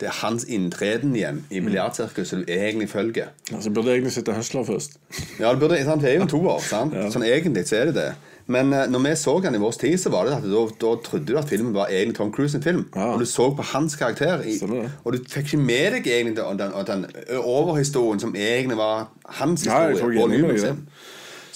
[SPEAKER 1] Det er hans inntreden igjen i biljardsirkuset du egentlig følger.
[SPEAKER 5] Altså, burde egentlig sitte Hustler først.
[SPEAKER 1] Ja, det, burde, sant? det er jo en toer. sant? Sånn egentlig så er det det. Men eh, når vi så den i vår tid, så var det at da, da trodde du at filmen var egentlig Tom Cruise sin film.
[SPEAKER 5] Ja.
[SPEAKER 1] Og du så på hans karakter. I,
[SPEAKER 5] det.
[SPEAKER 1] og du fikk ikke med deg egentlig den, den, den overhistorien som egentlig var hans historie.
[SPEAKER 5] tok
[SPEAKER 1] og sin.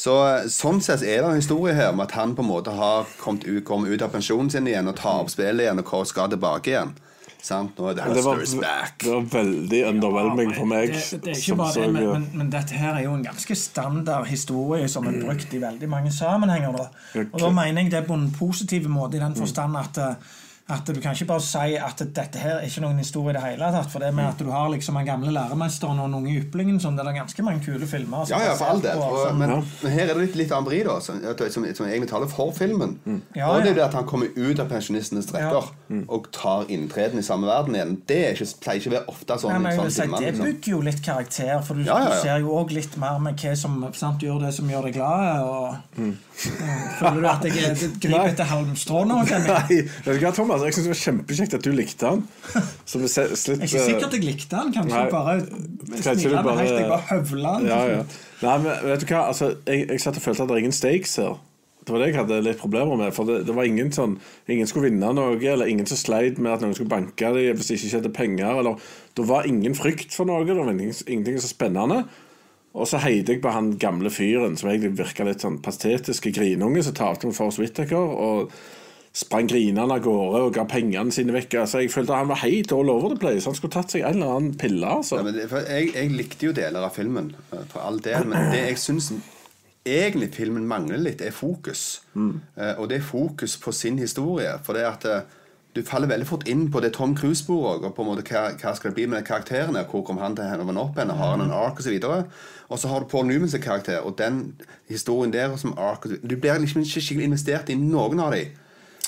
[SPEAKER 1] Så eh, Sånn sett er det en historie her om at han på en måte har kommet ut, kommet ut av pensjonen sin igjen og tar opp spillet igjen og skal tilbake igjen. Sant? Nå er det
[SPEAKER 5] det, var,
[SPEAKER 1] back.
[SPEAKER 5] det var veldig underwhelming for meg.
[SPEAKER 6] Det, det er ikke bare det, men, men, men dette her er jo en ganske standard historie som er brukt i veldig mange sammenhenger. Da. Og da mener jeg det på en positiv måte, i den forstand at, eh, at du kan ikke bare si at dette her er ikke noen historie i det hele tatt. For det med at du har liksom den gamle læremesteren og den unge yplingen, sånn, det er ganske mange kule filmer.
[SPEAKER 1] Ja, ja, for all del. Og,
[SPEAKER 6] sånn-
[SPEAKER 1] men, men her er det litt, litt annen vri, da, som, som, som egentlig taler for filmen.
[SPEAKER 6] Ja,
[SPEAKER 1] og det er
[SPEAKER 6] ja.
[SPEAKER 1] det at han kommer ut av pensjonistenes strekker og tar inntreden i samme verden igjen. Det er ikke, pleier ikke å være ofte sånn.
[SPEAKER 6] Nei, men jeg
[SPEAKER 1] sånn
[SPEAKER 6] vil si,
[SPEAKER 1] filmer,
[SPEAKER 6] Det
[SPEAKER 1] liksom.
[SPEAKER 6] bygger jo litt karakter, for du,
[SPEAKER 1] Ja, ja, ja.
[SPEAKER 6] du ser jo òg litt mer med hva som sant, gjør det som gjør deg glad. Og, Føler du at jeg er- griper etter halmstrå nå?
[SPEAKER 5] Nei, vet du hva, Thomas? Jeg synes det var kjempekjekt at du likte han. Så vi slitt,
[SPEAKER 6] Jeg er ikke sikkert at jeg likte han, Kanskje
[SPEAKER 5] Nei.
[SPEAKER 6] bare
[SPEAKER 5] bare-
[SPEAKER 6] helt jeg bare høvla han.
[SPEAKER 5] ja, ja. Nei, men vet du hva? Altså, jeg, jeg satt og følte at det er ingen stakes her. Det var det jeg hadde litt problemer med. For det, det var ingen sånn Ingen skulle vinne noe, eller ingen som sleit med at noen skulle banke dem hvis de ikke hadde penger. Eller, det var ingen frykt for noe. Det var ingenting, ingenting så spennende. Og så heide jeg på han gamle fyren som egentlig virka litt sånn patetisk grinunge som talte om Force Whittaker. Og sprang grinende av gårde og ga pengene sine vekk. Altså, jeg følte han var helt all over the place. Han skulle tatt seg en eller annen pille. altså.
[SPEAKER 1] Ja, det, jeg, jeg likte jo deler av filmen, eh, for all del, men det jeg syns egentlig filmen mangler litt, er fokus. Eh, og det er fokus på sin historie. For det at eh, du faller veldig fort inn på det Tom Cruise-sporet, og på en måte hva, hva skal det bli med karakterene, hvor kom han til henne opp henne, har han en ark Og så, videre. Og så har du Paul Newmans karakter, og den historien der som ark Du blir liksom ikke skikkelig investert i noen av dem.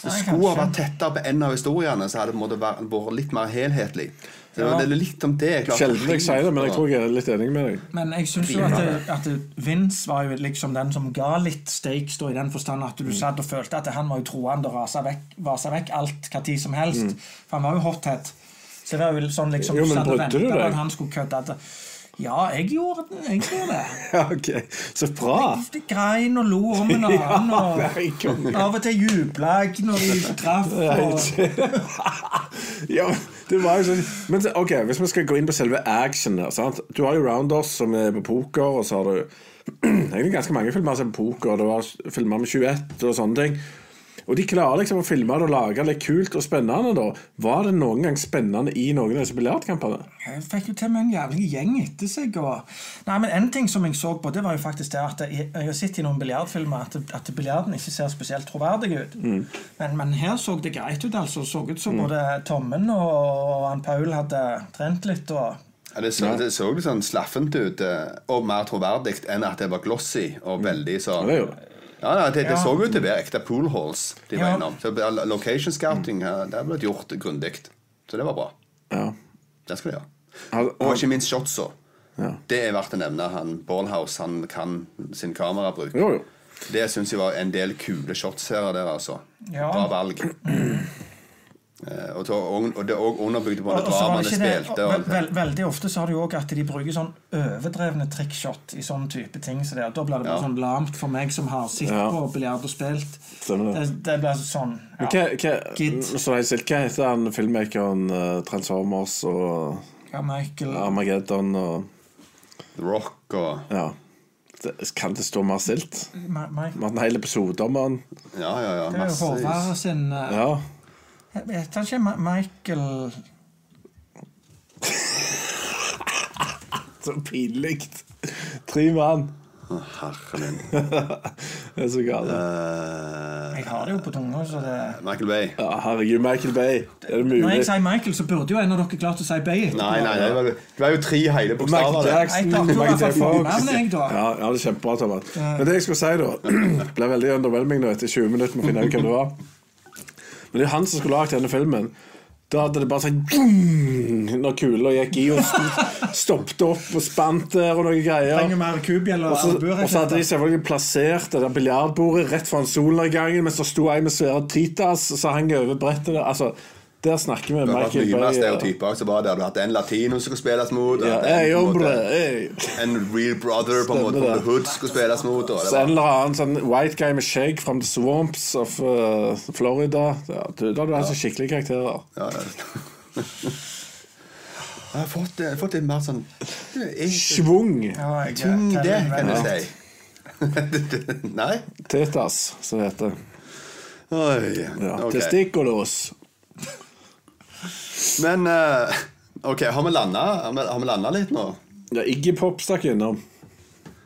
[SPEAKER 1] Det
[SPEAKER 6] Nei,
[SPEAKER 1] skulle ha vært tettere på en av historiene, så hadde det vært litt mer helhetlig. Så
[SPEAKER 6] Ja.
[SPEAKER 1] det er litt om det.
[SPEAKER 5] Sjelden jeg sier det, men jeg tror jeg er litt enig med deg.
[SPEAKER 6] Men jeg syns jo at, det- at Vince var jo liksom den som ga litt stakes, da, i den forstand at du
[SPEAKER 5] Mm.
[SPEAKER 6] satt og følte at han var jo troende og rasa vekk, vekk alt hva tid som helst.
[SPEAKER 5] Mm.
[SPEAKER 6] For han var jo hothead. Så det var jo sånn liksom
[SPEAKER 5] Jo, men brydde du deg?
[SPEAKER 6] Ja, jeg gjorde, jeg gjorde det.
[SPEAKER 5] Ja, ok, Så bra.
[SPEAKER 6] Jeg grein og lo om en annen. Og av og til jubla jeg når de traff.
[SPEAKER 5] Ja, det var jo sånn Men ok, hvis vi skal gå inn på selve action her sant? Du har jo Rounders som er på poker, og så har du egentlig ganske mange filmer som er på poker. Det var filmer med 21 og sånne ting. Og de klarer liksom å filme det og lage det litt kult og spennende. da Var det noen gang spennende i noen av disse biljardkampene?
[SPEAKER 6] Jeg fikk jo til med en jævlig gjeng etter seg. Og... Nei, men En ting som jeg så på, det var jo faktisk det at jeg, jeg har sett i noen biljardfilmer at, at biljarden ikke ser spesielt troverdig ut.
[SPEAKER 5] Mm.
[SPEAKER 6] Men, men her så det greit ut. altså Så ut som
[SPEAKER 5] Mm.
[SPEAKER 6] både Tommen og, han Paul hadde trent litt. og...
[SPEAKER 1] Ja, det, så, det så litt sånn slaffent ut, eh, og mer troverdig enn at det var glossy og veldig sånn
[SPEAKER 5] Ja.
[SPEAKER 1] Ja, ja, det, det så ut til å være ekte pool halls de var
[SPEAKER 6] Ja.
[SPEAKER 1] innom. Så Location scouting det har blitt gjort grundig. Så det var bra.
[SPEAKER 5] Ja.
[SPEAKER 1] Det skal de gjøre. Og ikke minst shotsa.
[SPEAKER 5] Ja.
[SPEAKER 1] Det er verdt å nevne. Han Ballhouse han kan sin kamerabruk.
[SPEAKER 5] Jo, jo.
[SPEAKER 1] Det syns jeg var en del kule shots her der, altså.
[SPEAKER 6] Ja.
[SPEAKER 1] Bra valg. Eh, og, så- og, og det òg underbygd på
[SPEAKER 6] Og,
[SPEAKER 1] det
[SPEAKER 6] og
[SPEAKER 1] dramaet de spilte.
[SPEAKER 6] og
[SPEAKER 1] Og,
[SPEAKER 6] vel, vel, veldig ofte så har du òg at de bruker sånn overdrevne trickshot i sånn type ting. Så det, da blir det
[SPEAKER 1] Ja.
[SPEAKER 6] sånn lamt for meg som har sittet
[SPEAKER 5] Ja.
[SPEAKER 6] på biljard og spilt.
[SPEAKER 5] Stemmer det.
[SPEAKER 6] Det, blir sånn
[SPEAKER 5] Men
[SPEAKER 6] ja.
[SPEAKER 5] hva, hva, så helt hva heter han filmmakeren uh, Transformers og
[SPEAKER 6] Ja, Michael
[SPEAKER 5] Armageddon og
[SPEAKER 1] The Rock og
[SPEAKER 5] Ja. Det, kan det stå mer
[SPEAKER 6] Michael
[SPEAKER 5] Vi har hatt en hel episode om han.
[SPEAKER 1] Ja, ja, ja.
[SPEAKER 6] Det er jo Håvard sin uh,
[SPEAKER 5] Ja.
[SPEAKER 6] Heter vet ikke Ma- Michael
[SPEAKER 5] Så pinlig. Tre mann.
[SPEAKER 1] Herre min.
[SPEAKER 5] Det er så galt.
[SPEAKER 1] Uh,
[SPEAKER 6] Jeg har det jo på tunga, så det
[SPEAKER 1] Michael Bay.
[SPEAKER 5] Ja, herregud, Michael Bay. Er det
[SPEAKER 6] Når jeg sier Michael, så burde jo en av dere klart å si Bay. Nei,
[SPEAKER 1] Nei, nei, det var, det var jo tre hele bokstaver.
[SPEAKER 5] Jackson,
[SPEAKER 6] Jeg
[SPEAKER 5] Michael J.
[SPEAKER 6] jeg.
[SPEAKER 5] Ja, ja, det er kjempebra, Thomas. Men det jeg skulle si, da ble veldig underwhelming nå etter 20 minutter med å finne ut hvem det var. Men det er han som skulle lagd denne filmen. Da hadde det bare sånn Når kula gikk i og stoppet opp og spant der og noe greier.
[SPEAKER 6] Trenger mer kubjell og
[SPEAKER 5] Og så, og så hadde de selvfølgelig plassert det der biljardbordet rett foran solnedgangen, mens det sto ei med svære tritas Så hang over brettet. der. Altså, der snakker vi
[SPEAKER 1] med
[SPEAKER 5] Michael Bay. ja.
[SPEAKER 1] stereotyper også, bare der du hatt en latino som skulle spilles mot,
[SPEAKER 5] Ja,
[SPEAKER 1] en,
[SPEAKER 5] hey, hombre,
[SPEAKER 1] måte-
[SPEAKER 5] hey.
[SPEAKER 1] en real brother på en måte på
[SPEAKER 5] det.
[SPEAKER 1] the hood skulle spilles mot. Og det
[SPEAKER 5] Så en eller annen sånn white guy med skjegg from the swamps of uh, Florida. Ja, du, da hadde du altså skikkelige karakterer.
[SPEAKER 1] ja, ja. Jeg har fått, jeg har fått litt mer sånn
[SPEAKER 5] Schwung.
[SPEAKER 6] Ja,
[SPEAKER 1] det, kan du si. Nei?
[SPEAKER 5] Tetas, som det heter.
[SPEAKER 1] Oi.
[SPEAKER 5] Ja.
[SPEAKER 1] okay.
[SPEAKER 5] Testiculos.
[SPEAKER 1] Men eh, OK, har vi landa har vi, har vi landa litt nå?
[SPEAKER 5] Ja, Iggy Pop stakk innom.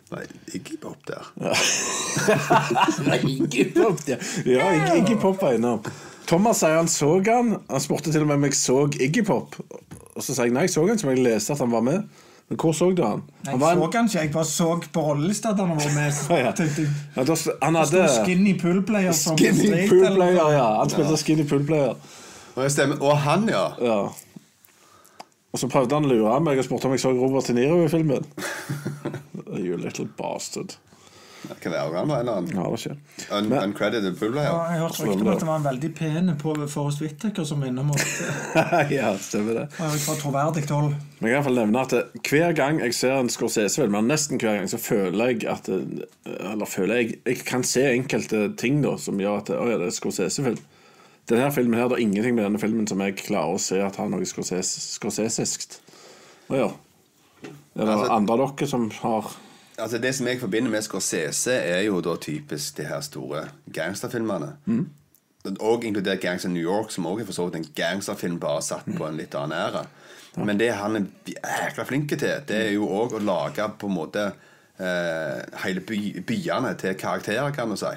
[SPEAKER 1] Nei, Iggy Pop der.
[SPEAKER 5] Nei, Iggy Pop, der. ja Iggy, Iggy Pop var innom. Thomas sier han så han. Han spurte til og med om jeg så Iggy Pop. Og så sa jeg nei, jeg så han som jeg leste at han var med. Men hvor så du han?
[SPEAKER 6] Jeg
[SPEAKER 5] Han var
[SPEAKER 6] så han ikke, jeg bare så på rollelista at han var med.
[SPEAKER 5] Ja. Ja, da han hadde
[SPEAKER 6] Skinny Pool Player
[SPEAKER 5] Skinny Pool Player, ja. Han spilte Skinny Pool Player.
[SPEAKER 1] Jeg stemmer. Og han, ja.
[SPEAKER 5] Ja. Og så prøvde han å lure meg og spurte om jeg så Robert De Niro i filmen. You little bastard.
[SPEAKER 1] Det kan være han var en eller annen
[SPEAKER 5] Ja, det skjer.
[SPEAKER 1] un
[SPEAKER 5] Men-
[SPEAKER 1] uncredited full
[SPEAKER 6] Ja, jeg hørte rykte om at det var en veldig pene på Forrest Whittaker som og-
[SPEAKER 5] ja, stemmer det.
[SPEAKER 6] Fra troverdig hold.
[SPEAKER 5] Men jeg kan i hvert fall nevne at hver gang jeg ser en Scorsese-film, men nesten hver gang, så føler jeg at Eller føler jeg Jeg kan se enkelte ting da som gjør at Å ja, det er Scorsese-film. Denne filmen her, Det er ingenting med denne filmen som jeg klarer å se at har noe skorsesisk å gjøre. Er det
[SPEAKER 1] Altså-
[SPEAKER 5] andre av dere som har
[SPEAKER 1] Altså Det som jeg forbinder med Scorsese, er jo da typisk de her store gangsterfilmene. Og inkludert Gangs of New York, som også er for så vidt en gangsterfilm, bare satt på en litt annen ære. Men det han er jækla flink til, det er jo òg å lage på en måte eh, hele by, byene til karakterer, kan du si.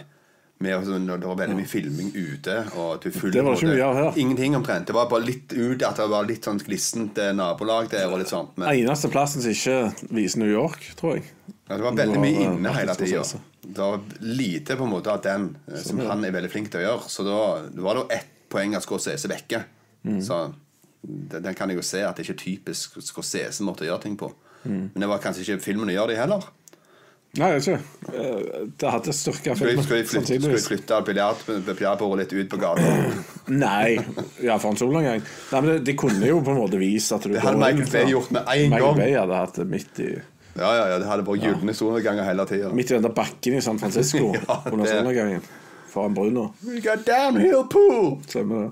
[SPEAKER 1] Med, altså, det var veldig mye filming ute. Og du
[SPEAKER 5] Det var ikke mye av her.
[SPEAKER 1] Ingenting omtrent. Det var bare litt ut at det var litt sånn glissent eh, nabolag der. og litt sånt Men
[SPEAKER 5] Eneste plassen som ikke viser New York, tror jeg.
[SPEAKER 1] ja, det var veldig mye
[SPEAKER 5] Det var,
[SPEAKER 1] inne
[SPEAKER 5] eh,
[SPEAKER 1] hele tida. Det var lite på en måte av den eh, som han er veldig flink til å gjøre. Så da det var det ett poeng at Scorsese vekke.
[SPEAKER 5] Mm.
[SPEAKER 1] Så den, den kan jeg jo se at det ikke er typisk Scorsese måtte gjøre ting på.
[SPEAKER 5] Mm.
[SPEAKER 1] Men det var kanskje ikke filmen å gjøre det heller.
[SPEAKER 5] Nei, jeg vet ikke. Eh, Det hadde styrka
[SPEAKER 1] Skulle
[SPEAKER 5] filmen.
[SPEAKER 1] skulle de flytte, skulle flytte biljardbordet litt ut på gata?
[SPEAKER 5] Nei, ja, for en solnedgang. Nei, men de, kunne jo på en måte vise at du
[SPEAKER 1] Det hadde Michael Bay gjort med en
[SPEAKER 5] Michael
[SPEAKER 1] gang.
[SPEAKER 5] Bay hadde hatt det midt i
[SPEAKER 1] Ja, ja, ja, det hadde vært gylne solnedganger hele tida.
[SPEAKER 5] Midt i den der bakken i San Francisco
[SPEAKER 1] Ja,
[SPEAKER 5] under solnedgangen. Foran bruna.
[SPEAKER 1] We got downhill pool!
[SPEAKER 5] Stemmer det.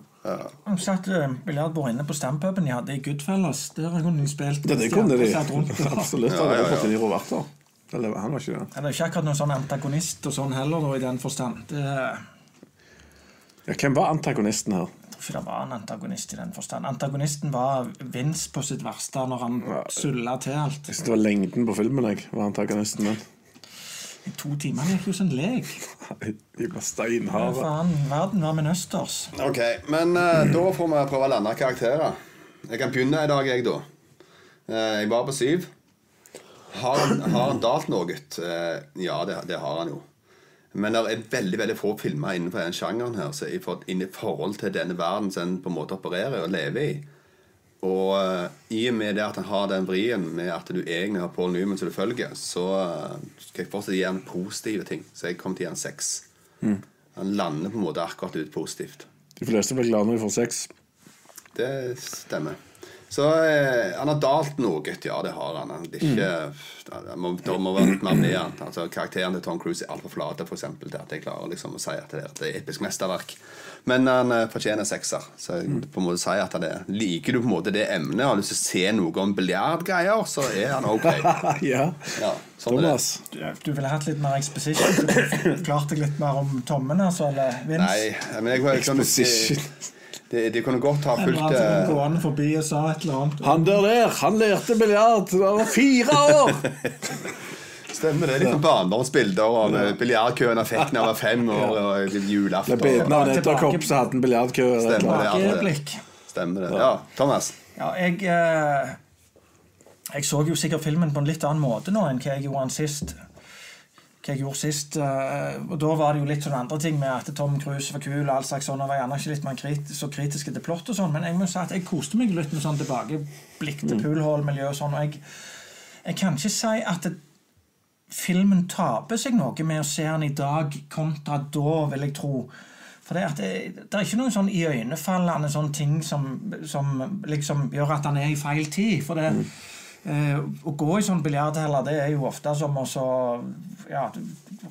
[SPEAKER 6] De satt uh, biljardbord inne på stampuben de hadde i Goodfellas. Der kunne de spilt.
[SPEAKER 5] Ja, det kunne de. Absolutt.
[SPEAKER 1] Ja,
[SPEAKER 5] Ja,
[SPEAKER 1] ja, ja.
[SPEAKER 5] ja, ja. Eller han var ikke det.
[SPEAKER 6] Ja, Det er ikke akkurat noen sånn antagonist og sånn heller, da, i den forstand. Det,
[SPEAKER 5] Ja, hvem var antagonisten her?
[SPEAKER 6] tror ikke det var en antagonist i den forstand. Antagonisten var Vince på sitt verste når han sulla til alt.
[SPEAKER 5] Jeg synes det var lengden på filmen jeg var antagonisten min.
[SPEAKER 6] I to timer gikk jo som en lek.
[SPEAKER 5] De var steinharde.
[SPEAKER 6] Faen, verden var med østers.
[SPEAKER 1] Ok, men uh, da får vi prøve å lande karakterer. Jeg kan begynne i dag, jeg, da. Uh, jeg var på syv. Har han, har han dalt noe? Eh, ja, det, det har han jo. Men det er veldig veldig få filmer innenfor den sjangeren her så i, for, inn i forhold til denne verden som en på en måte opererer og lever i. Og uh, i og med det at han har den vrien med at du egentlig har Paul Newman som du følger, så uh, skal jeg fortsatt gi ham positive ting. Så jeg kommer til å gi han seks. Han lander på en måte akkurat ut positivt.
[SPEAKER 5] De fleste blir glad når de får sex.
[SPEAKER 1] Det stemmer. Så eh, han har dalt noe. Ja, det har han. Det, er ikke, det, må, det må være litt mer med han. Altså, karakteren til Tom Cruise er altfor flate for eksempel, til at jeg klarer liksom, å si at det er et episk mesterverk. Men han eh, fortjener sekser. Så jeg på en måte sier at han er, liker du på en måte det emnet og har lyst til å se noe om biljardgreier, så er han ok.
[SPEAKER 5] ja.
[SPEAKER 1] Ja, sånn er det.
[SPEAKER 5] Thomas.
[SPEAKER 6] Du, du ville hatt litt mer exposition? Du forklarte litt mer om tommene, altså? Eller Vince?
[SPEAKER 1] Nei, men jeg, jeg, ikke
[SPEAKER 5] Exposition.
[SPEAKER 1] De, de kunne godt ha fulgt
[SPEAKER 6] han
[SPEAKER 1] eh,
[SPEAKER 6] gående forbi og sa et eller annet.
[SPEAKER 5] Han der der, han lærte biljard da han var fire år!
[SPEAKER 1] Stemmer det. Litt på barndomsbilder og eh, biljardkøen han fikk da han var fem år, og
[SPEAKER 5] Med
[SPEAKER 1] julaften.
[SPEAKER 5] av en
[SPEAKER 6] Tilbake-
[SPEAKER 5] edderkopp så hadde han biljardkø.
[SPEAKER 1] Stemmer. det, ja. Stemmer det. Ja, Thomas.
[SPEAKER 6] Ja, jeg eh, Jeg så jo sikkert filmen på en litt annen måte nå enn hva jeg gjorde den sist. Hva jeg gjorde sist eh, Og da var det jo litt sånne andre ting med at Tom Cruise var kul. og all slags sånn, og var gjerne ikke litt mer kritisk, så kritiske til plott og sånn, men jeg må si at jeg koste meg litt med sånn tilbakeblikk til poolhall-miljø og sånn. og jeg, jeg kan ikke si at det, filmen taper seg noe med å se den i dag kontra da, vil jeg tro. For det, at det, det er ikke noen sånn iøynefallende sånn ting som, som liksom gjør at han er i feil tid. For det, eh, å gå i sånn biljardheller, det er jo ofte som å så, ja,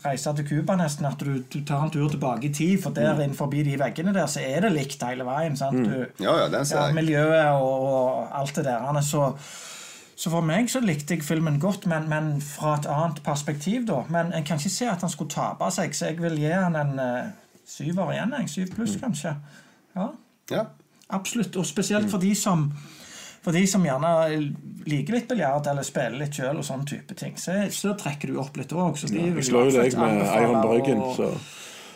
[SPEAKER 6] reise til Cuba nesten. At du, du tar en tur tilbake i tid, for der innenfor de veggene der så er det likt hele veien. sant? Du,
[SPEAKER 1] Ja, ja, den ser
[SPEAKER 6] ja, miljøet og, og alt det der. Er Så, så for meg så likte jeg filmen godt, men, men fra et annet perspektiv, da. Men jeg kan ikke se at han skulle tape seg, så jeg vil gi han en uh, syver igjen. En Syv pluss, kanskje. Ja,
[SPEAKER 1] Ja.
[SPEAKER 6] absolutt. Og spesielt for de som for de som gjerne liker litt biljard eller spiller litt sjøl, og sånne type ting, så, så trekker du opp litt òg.
[SPEAKER 5] Jeg slår jo deg med Iron Bryggen så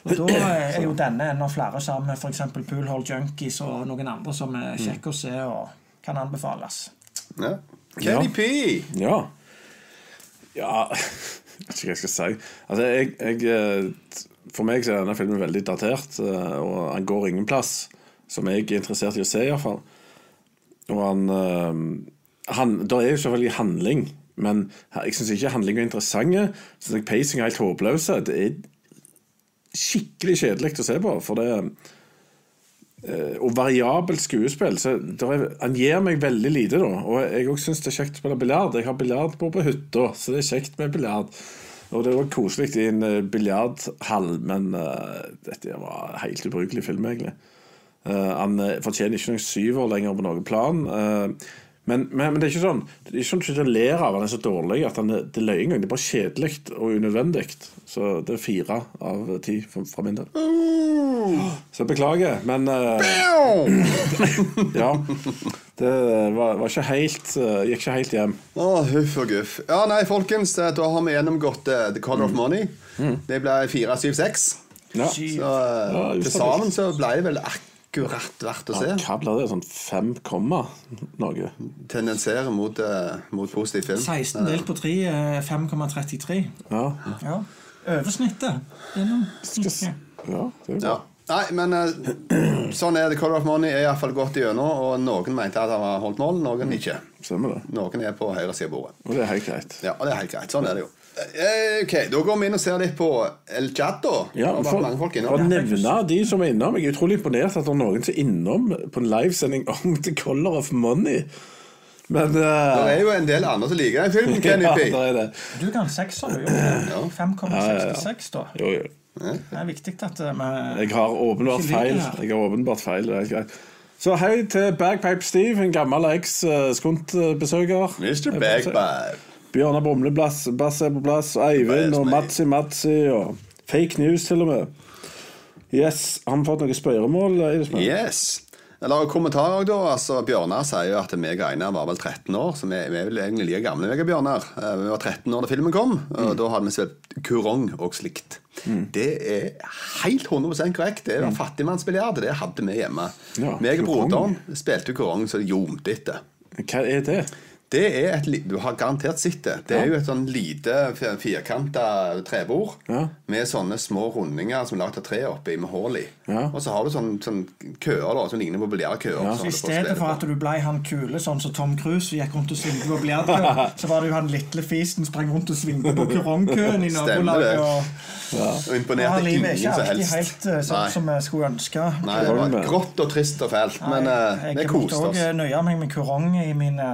[SPEAKER 6] og da er jo denne enda flere sammen med f.eks. Poolhall Junkies og noen andre som er kjekke å se og kan anbefales.
[SPEAKER 1] ja. Kenny P!
[SPEAKER 5] Ja. Ja Jeg vet ikke hva jeg skal si. Altså, jeg, jeg eh, For meg så er denne filmen veldig datert, eh, og han går ingen plass som jeg er interessert i å se, iallfall. Og han, eh, han Det er jo selvfølgelig handling, men jeg syns ikke handling er interessant. Jeg synes pacing er helt håpløs. Det er skikkelig kjedelig å se på, for det eh, og variabelt skuespill. Så er, han gir meg veldig lite, da. Og jeg òg syns det er kjekt å spille biljard. Jeg har biljardbord på hytta, så det er kjekt med biljard. Og det var koselig i en uh, biljardhall, men uh, dette var helt ubrukelig film, egentlig. Eh, han eh, fortjener ikke noen syver lenger på noen plan. Eh, men, men, men det er ikke sånn Det er ikke sånn at du ler av han er så dårlig at han er, det er løye engang. Det er bare kjedelig og unødvendig. Så det er fire av ti fra, min del. Så jeg beklager, men uh, Ja. Det var, var ikke helt uh, Gikk ikke helt hjem.
[SPEAKER 1] Å, huff og guff. Ja, nei, folkens, da har vi gjennomgått uh, The Color of Money. Det ble 476.
[SPEAKER 5] Ja.
[SPEAKER 1] Så
[SPEAKER 5] Ja,
[SPEAKER 1] til sammen så ble det vel akkurat verdt å se.
[SPEAKER 5] Hva blir det? Sånn fem komma noe?
[SPEAKER 1] Tendenserer mot, eh, mot positiv film.
[SPEAKER 6] 16 delt på 3 er 5,33.
[SPEAKER 5] Ja.
[SPEAKER 6] Ja. Oversnittet. Snittet.
[SPEAKER 5] ja, det er jo
[SPEAKER 1] Ja.
[SPEAKER 5] bra.
[SPEAKER 1] Nei, men eh, sånn er det. Color of Money er iallfall gått igjennom, og noen mente at han har holdt mål, noen ikke.
[SPEAKER 5] Stemmer det.
[SPEAKER 1] Noen er på høyre side av bordet.
[SPEAKER 5] Og det er helt greit.
[SPEAKER 1] Ja, og det er helt greit. Sånn er det jo. Eh, Ok, Da går vi inn og ser litt på El Chato.
[SPEAKER 5] Ja, for, for å nevne de som er innom. Jeg er utrolig imponert at det er noen som er innom på en livesending om The Color of Money. Men
[SPEAKER 1] Det
[SPEAKER 5] uh,
[SPEAKER 1] er jo en del andre som liker den filmen, Kenny
[SPEAKER 5] ja,
[SPEAKER 1] P.
[SPEAKER 5] det er det.
[SPEAKER 6] Du ga en sekser, jo. 5,66, da.
[SPEAKER 5] Jo, jo.
[SPEAKER 6] Det er viktig at eh, vi
[SPEAKER 5] Jeg har åpenbart feil. Jeg har åpenbart feil. Det er greit. Så hei til Bagpipe Steve, en gammel eks-skuntbesøker.
[SPEAKER 1] Mr. Bagpipe.
[SPEAKER 5] Bjørnar Brumlebass Bass er på plass. og Eivind og Matsi Matsi og fake news, til og med. Yes, Har vi fått noen spørremål?
[SPEAKER 1] Yes. Eller kommentarer da, altså Bjørnar sier jo at meg og Einar var vel 13 år, så vi, vi er vel egentlig like gamle, meg og Bjørnar. Eh, Vi var 13 år da filmen kom, og da hadde vi spilt kurong og slikt. Det er helt 100 korrekt. Det var fattigmannsbiljard. Det hadde vi hjemme.
[SPEAKER 5] Ja,
[SPEAKER 1] meg og broderen spilte kurong så det ljomte etter.
[SPEAKER 5] Hva er det?
[SPEAKER 1] Det er et, Du har garantert sett det. Det er jo et sånn lite fir- firkanta trebord
[SPEAKER 5] Ja.
[SPEAKER 1] med sånne små rundinger som er lagd av tre oppi, med hull i.
[SPEAKER 5] Ja.
[SPEAKER 1] Og så har du sånne, sånne køer da, som ligner på biljardkøer.
[SPEAKER 5] Ja.
[SPEAKER 6] I stedet for at du ble han kule, sånn som Tom Cruise gikk rundt og svingte på biljardkøen, så var det jo han lille fisen som sprang rundt og svingte på kurongkøen i nabolaget. Og,
[SPEAKER 1] ja.
[SPEAKER 6] og
[SPEAKER 1] imponerte ingen
[SPEAKER 6] ikke
[SPEAKER 1] som
[SPEAKER 6] alltid
[SPEAKER 1] helst.
[SPEAKER 6] helt eh, sånn
[SPEAKER 1] Nei.
[SPEAKER 6] som vi skulle ønske.
[SPEAKER 1] Nei, det var grått og trist og fælt, men eh,
[SPEAKER 6] jeg måtte
[SPEAKER 1] koste
[SPEAKER 6] òg nøye meg med kurong i mine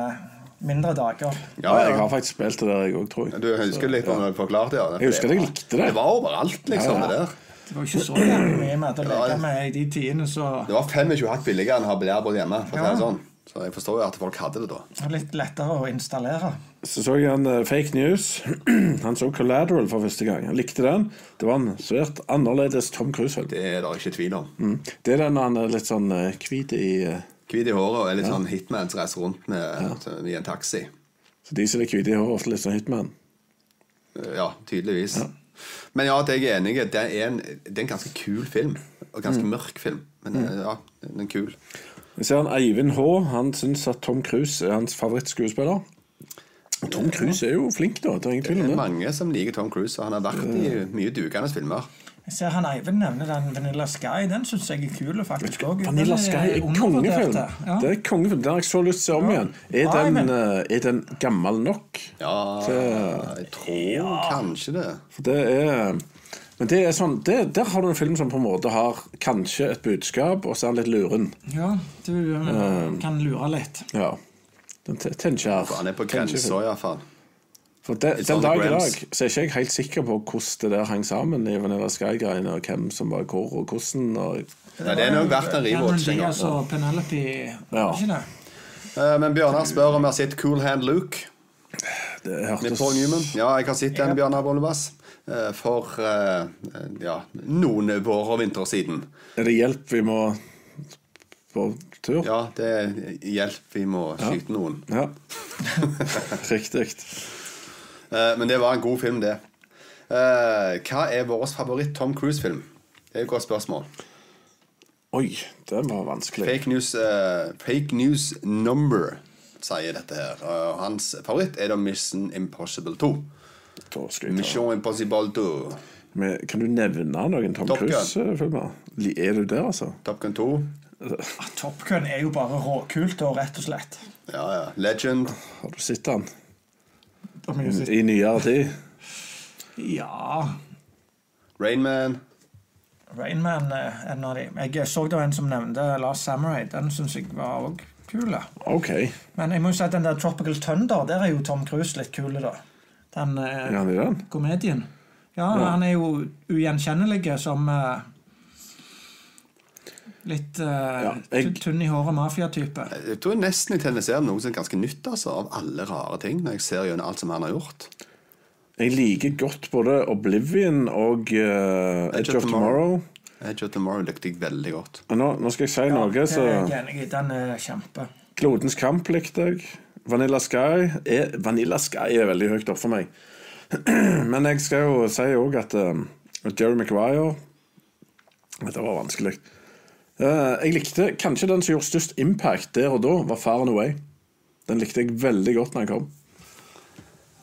[SPEAKER 6] mindre dager.
[SPEAKER 5] Ja, jeg har faktisk spilt det der, jeg òg, tror jeg.
[SPEAKER 1] Du husker litt om det du forklarte? Ja.
[SPEAKER 5] Jeg husker at jeg likte det.
[SPEAKER 1] Det var overalt, liksom.
[SPEAKER 5] Ja, ja.
[SPEAKER 1] det der
[SPEAKER 6] Det var ikke så mye med å leke med i de tidene, så
[SPEAKER 1] Det var 25 hakk billigere enn å ha biljardbord hjemme. For å si det sånn. Så jeg forstår jo at folk hadde det da.
[SPEAKER 6] litt lettere å installere.
[SPEAKER 5] Så så jeg han uh, fake news. Han så Collateral for første gang. Han likte den. Det var en svært annerledes Tom Cruise-film.
[SPEAKER 1] Det er det ikke tvil om.
[SPEAKER 5] Mm. Det er den han er litt sånn uh, i eh,
[SPEAKER 1] Hvit i håret og er litt sånn hitman som reiser rundt med, i en taxi.
[SPEAKER 5] Så de som er hvite i håret, er ofte litt sånn hitman.
[SPEAKER 1] Ja, tydeligvis. Men ja, jeg er enig. Det er en, det er en ganske kul film. Og ganske
[SPEAKER 5] Mm.
[SPEAKER 1] mørk film. Men mm. ja, den er kul.
[SPEAKER 5] Jeg ser han Eivind H. Han syns at Tom Cruise er hans favorittskuespiller. Og Tom Cruise er jo flink, da. Det er ingen tvil
[SPEAKER 1] Det er mange som liker Tom Cruise, og han har vært i mye dugende filmer.
[SPEAKER 6] Jeg ser han Eivind nevner den Vanilla Sky. Den syns jeg er kul. faktisk også.
[SPEAKER 5] Vanilla Sky er kongefilm.
[SPEAKER 6] Ja.
[SPEAKER 5] Det er kongefilm. Den har jeg så lyst til å se om igjen. Er den, eh, er den gammel nok?
[SPEAKER 1] Ja, jeg tror kanskje det.
[SPEAKER 5] For det er Men det er sånn, det, der har du en film som på en måte har kanskje et budskap, og så er den litt luren.
[SPEAKER 6] Ja, du eh, kan lure litt.
[SPEAKER 5] Ja. Den te- tenker
[SPEAKER 1] Han er på grensa, iallfall.
[SPEAKER 5] For de, Den dag i dag så er ikke jeg helt sikker på hvordan det der hang sammen i Vanilla Sky-greiene, og hvem som var hvor og hvordan. Og,
[SPEAKER 1] Nei, det er nok verdt en rewatch
[SPEAKER 5] Ja.
[SPEAKER 6] det?
[SPEAKER 1] Eh, Men Bjørnar spør om vi har sett Cool Hand Luke
[SPEAKER 5] det
[SPEAKER 1] med
[SPEAKER 5] hørtes
[SPEAKER 1] Paul Newman. Ja, jeg har sett den, Bjørnar Bollebass. eh, For eh, ja, noen vår og vinter siden.
[SPEAKER 5] Er det hjelp vi må på tur?
[SPEAKER 1] Ja, det er hjelp. Vi må skyte noen.
[SPEAKER 5] Ja. Riktig.
[SPEAKER 1] Eh, Men det var en god film, det. Eh, Hva er vår favoritt-Tom Cruise-film? Det er et godt spørsmål.
[SPEAKER 5] Oi, det var vanskelig.
[SPEAKER 1] Fake news, uh, fake news number sier dette her. Og hans favoritt er da Mission Impossible 2.
[SPEAKER 5] Da skal jeg ta.
[SPEAKER 1] Mission Impossible 2.
[SPEAKER 5] Men kan du nevne noen Tom Cruise-filmer? Er du der, altså?
[SPEAKER 1] Top Gun 2.
[SPEAKER 6] Top Gun er jo bare råkult, og rett og slett.
[SPEAKER 1] Ja, ja. Legend.
[SPEAKER 5] Har du sett den
[SPEAKER 6] Om mye sist.
[SPEAKER 5] i nyere tid?
[SPEAKER 6] Ja
[SPEAKER 1] Rainman.
[SPEAKER 6] Rainman er en av de. Jeg så det var en som nevnte Last Samurai. Den syns jeg var òg kul. Okay.
[SPEAKER 5] OK.
[SPEAKER 6] Men jeg må jo si at den der Tropical Thunder, der er jo Tom Cruise litt kul, da. Den eh,
[SPEAKER 5] ja, den?
[SPEAKER 6] komedien. Ja, han er jo ugjenkjennelig som eh, Litt uh,
[SPEAKER 5] Ja, jeg-
[SPEAKER 6] tu- tynn i håret mafiatype.
[SPEAKER 1] Jeg tror nesten jeg tendenserer noe som er ganske nytt altså, av alle rare ting, når jeg ser gjennom alt som han har gjort.
[SPEAKER 5] Jeg liker godt både Oblivion og uh, Edge of Tomorrow.
[SPEAKER 1] Edge of Tomorrow likte jeg veldig godt.
[SPEAKER 5] Og Nå, nå skal jeg si noe, så
[SPEAKER 6] jeg. Den er kjempe.
[SPEAKER 5] Klodens kamp likte jeg. Vanilla Sky er, Vanilla Sky er veldig høyt opp for meg. Men jeg skal jo si òg at uh, Jerry Maguire Dette var vanskelig. Eh, jeg likte kanskje den som gjorde størst impact der og da, var Far and Away. Den likte jeg veldig godt når jeg kom.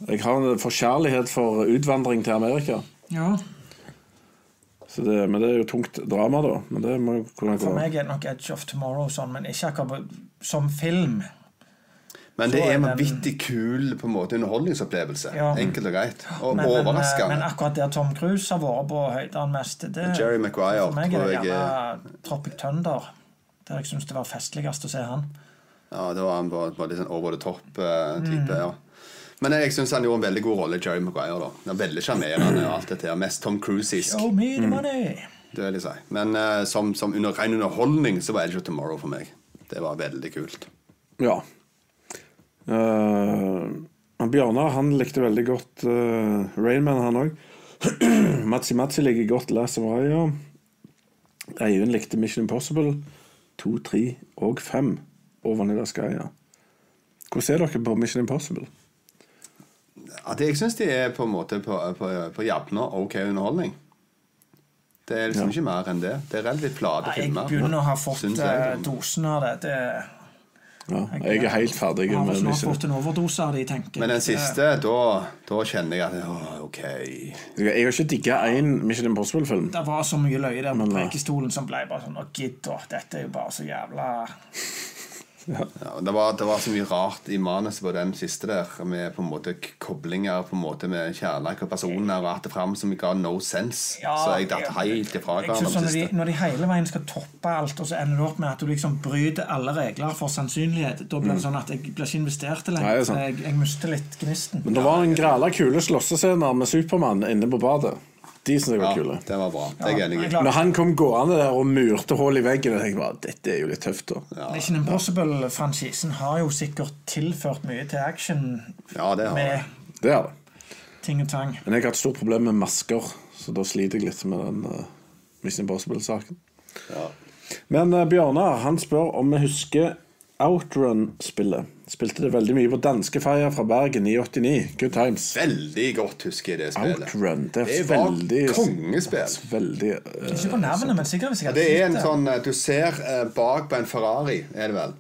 [SPEAKER 5] Jeg har en forkjærlighet for utvandring til Amerika.
[SPEAKER 6] Ja,
[SPEAKER 5] Så det, men det er jo tungt drama, da.
[SPEAKER 6] For meg er det nok Edge of Tomorrow sånn, men ikke akkurat som film.
[SPEAKER 1] Men det
[SPEAKER 6] er
[SPEAKER 1] en vanvittig kul på en måte underholdningsopplevelse.
[SPEAKER 6] Ja.
[SPEAKER 1] Enkelt og greit. Og
[SPEAKER 6] Men, men, men akkurat der Tom Cruise har vært på høydene mest det,
[SPEAKER 1] Jerry Maguire,
[SPEAKER 6] For meg er det gjerne Tropic Thunder. Der jeg syns det var festligst å se han.
[SPEAKER 1] Ja, det var han bare, bare litt sånn over the top-type.
[SPEAKER 6] Mm.
[SPEAKER 1] ja. Men jeg syns han gjorde en veldig god rolle, Jerry Maguire. da Han er Veldig sjarmerende og alt dette her. Mest Tom Cruise-isk.
[SPEAKER 6] Show me
[SPEAKER 1] Mm.
[SPEAKER 6] the money!
[SPEAKER 1] Det vil jeg si. Men uh, som, som under, ren underholdning så var Edge of Tomorrow for meg. Det var veldig kult.
[SPEAKER 5] Ja. Uh, Bjørnar han likte veldig godt uh, Rainman, han òg. Matsi Matsi liker godt Last of Aya. Eivind likte Mission Impossible 2, 3 og 5. Og Vanilla Sky. Ja. Hvordan er dere på Mission Impossible?
[SPEAKER 1] At jeg syns de er på en måte på, på, på jevne ok underholdning. Det er liksom
[SPEAKER 5] Ja.
[SPEAKER 1] ikke mer enn det. Det er relativt flate
[SPEAKER 6] filmer. jeg begynner å ha fått eh, dosen av det. det
[SPEAKER 5] Ja, jeg er helt ferdig
[SPEAKER 6] har
[SPEAKER 5] med
[SPEAKER 6] snart fått en overdose av det, tenker.
[SPEAKER 1] Men den
[SPEAKER 6] Det-
[SPEAKER 1] siste, da, da kjenner jeg at å, OK.
[SPEAKER 5] Jeg har ikke digga én Mission Impossible-film.
[SPEAKER 6] Det var så mye løye der på
[SPEAKER 5] eh,
[SPEAKER 6] prekestolen som ble bare sånn Å, gidd. Dette er jo bare så jævla
[SPEAKER 1] Ja, det, var, det var så mye rart i manuset på den siste der, med på en måte koblinger på en måte med kjærlighet og personer og alt det fram som ga no sense.
[SPEAKER 6] Ja,
[SPEAKER 1] så jeg datt helt ifra hverandre
[SPEAKER 6] synes når, de, når de hele veien skal toppe alt, og så ender det opp med at du liksom bryter alle regler for sannsynlighet, da blir det sånn at jeg blir ikke investert
[SPEAKER 5] Nei,
[SPEAKER 6] lenger.
[SPEAKER 5] er
[SPEAKER 6] så jeg, jeg mister litt gnisten.
[SPEAKER 5] Men det var en græla kule slåssescener med Supermann inne på badet. De syns jeg var
[SPEAKER 1] Ja,
[SPEAKER 5] kule.
[SPEAKER 1] det var bra. Det er jeg enig i.
[SPEAKER 5] Når han kom gående der og murte hull i veggen, tenkte jeg bare, dette er jo litt tøft. da
[SPEAKER 6] Mission Impossible-franchisen har jo sikkert tilført mye til action
[SPEAKER 1] Ja, det har
[SPEAKER 6] med
[SPEAKER 1] det.
[SPEAKER 5] Det det.
[SPEAKER 6] ting og tang.
[SPEAKER 5] Men jeg har et stort problem med masker, så da sliter jeg litt med den uh, Mission Impossible-saken. Men uh, Bjørnar han spør om vi husker Outrun-spillet. Spilte det veldig mye på danskeferja fra Bergen i 89. Good times.
[SPEAKER 1] Veldig godt husker jeg det spillet.
[SPEAKER 5] Outrun. Det er
[SPEAKER 1] Det var
[SPEAKER 5] veldig
[SPEAKER 1] kongespill.
[SPEAKER 5] Veldig uh,
[SPEAKER 6] Ikke på navnet, men sikkert hvis jeg
[SPEAKER 1] Det er en sånn eh, Du ser uh, bak på en Ferrari, er det vel?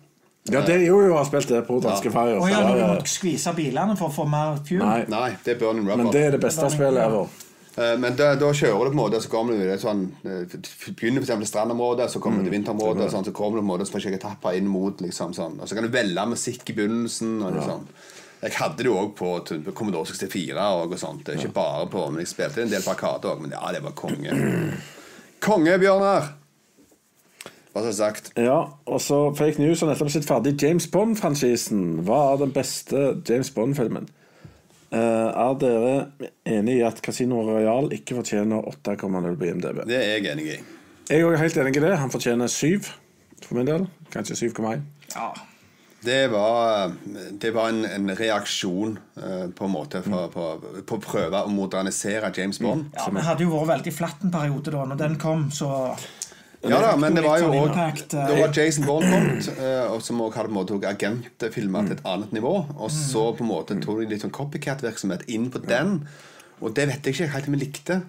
[SPEAKER 5] Ja, det er jo jo har spilt det på danskeferja.
[SPEAKER 6] Ja.
[SPEAKER 5] Og
[SPEAKER 6] ja, du
[SPEAKER 5] det er-
[SPEAKER 6] må skvise bilene for å få mer fuel?
[SPEAKER 5] Nei,
[SPEAKER 1] Nei, det er Burning Rubber.
[SPEAKER 5] men det er det beste spillet ever.
[SPEAKER 1] Eh, Men da, da kjører du på en måte, så kommer du sånn eh, Begynner eksempel i strandområdet, så kommer du til vinterområdet, sånn, så kommer du på en måte forskjellige etapper inn mot liksom sånn. Og så kan du velge musikk i begynnelsen. Og liksom. Jeg hadde det jo òg på, Commodore 64 og, og sånt. Ikke bare på, men jeg spilte en del på Arkade òg. Men ja, det var konge. Konge, Bjørnar! Hva så sagt?
[SPEAKER 5] Ja, og så Fake News har nettopp sett ferdig James Bond-franchisen. Hva er den beste James Bond-filmen? Eh, er dere enig i at Casino Royal ikke fortjener 8,0 på IMDb?
[SPEAKER 1] Det er jeg enig i.
[SPEAKER 5] Jeg er helt enig i det. Han fortjener 7 for min del. Kanskje 7,1.
[SPEAKER 6] Ja.
[SPEAKER 1] Det var, det var en, en reaksjon eh, på en måte for, på, på å prøve å modernisere James Bond.
[SPEAKER 6] ja, Vi hadde jo vært veldig flatt en periode da. Når den kom, så
[SPEAKER 1] Ja da, men det var jo
[SPEAKER 6] sånn
[SPEAKER 1] òg
[SPEAKER 6] impact, eh.
[SPEAKER 1] Var Jason Bourne kommet, eh, som også hadde på en måte agentfilma til et annet nivå. Og så på en måte tok de litt sånn copycat-virksomhet inn på den. Og det vet jeg ikke helt om jeg likte.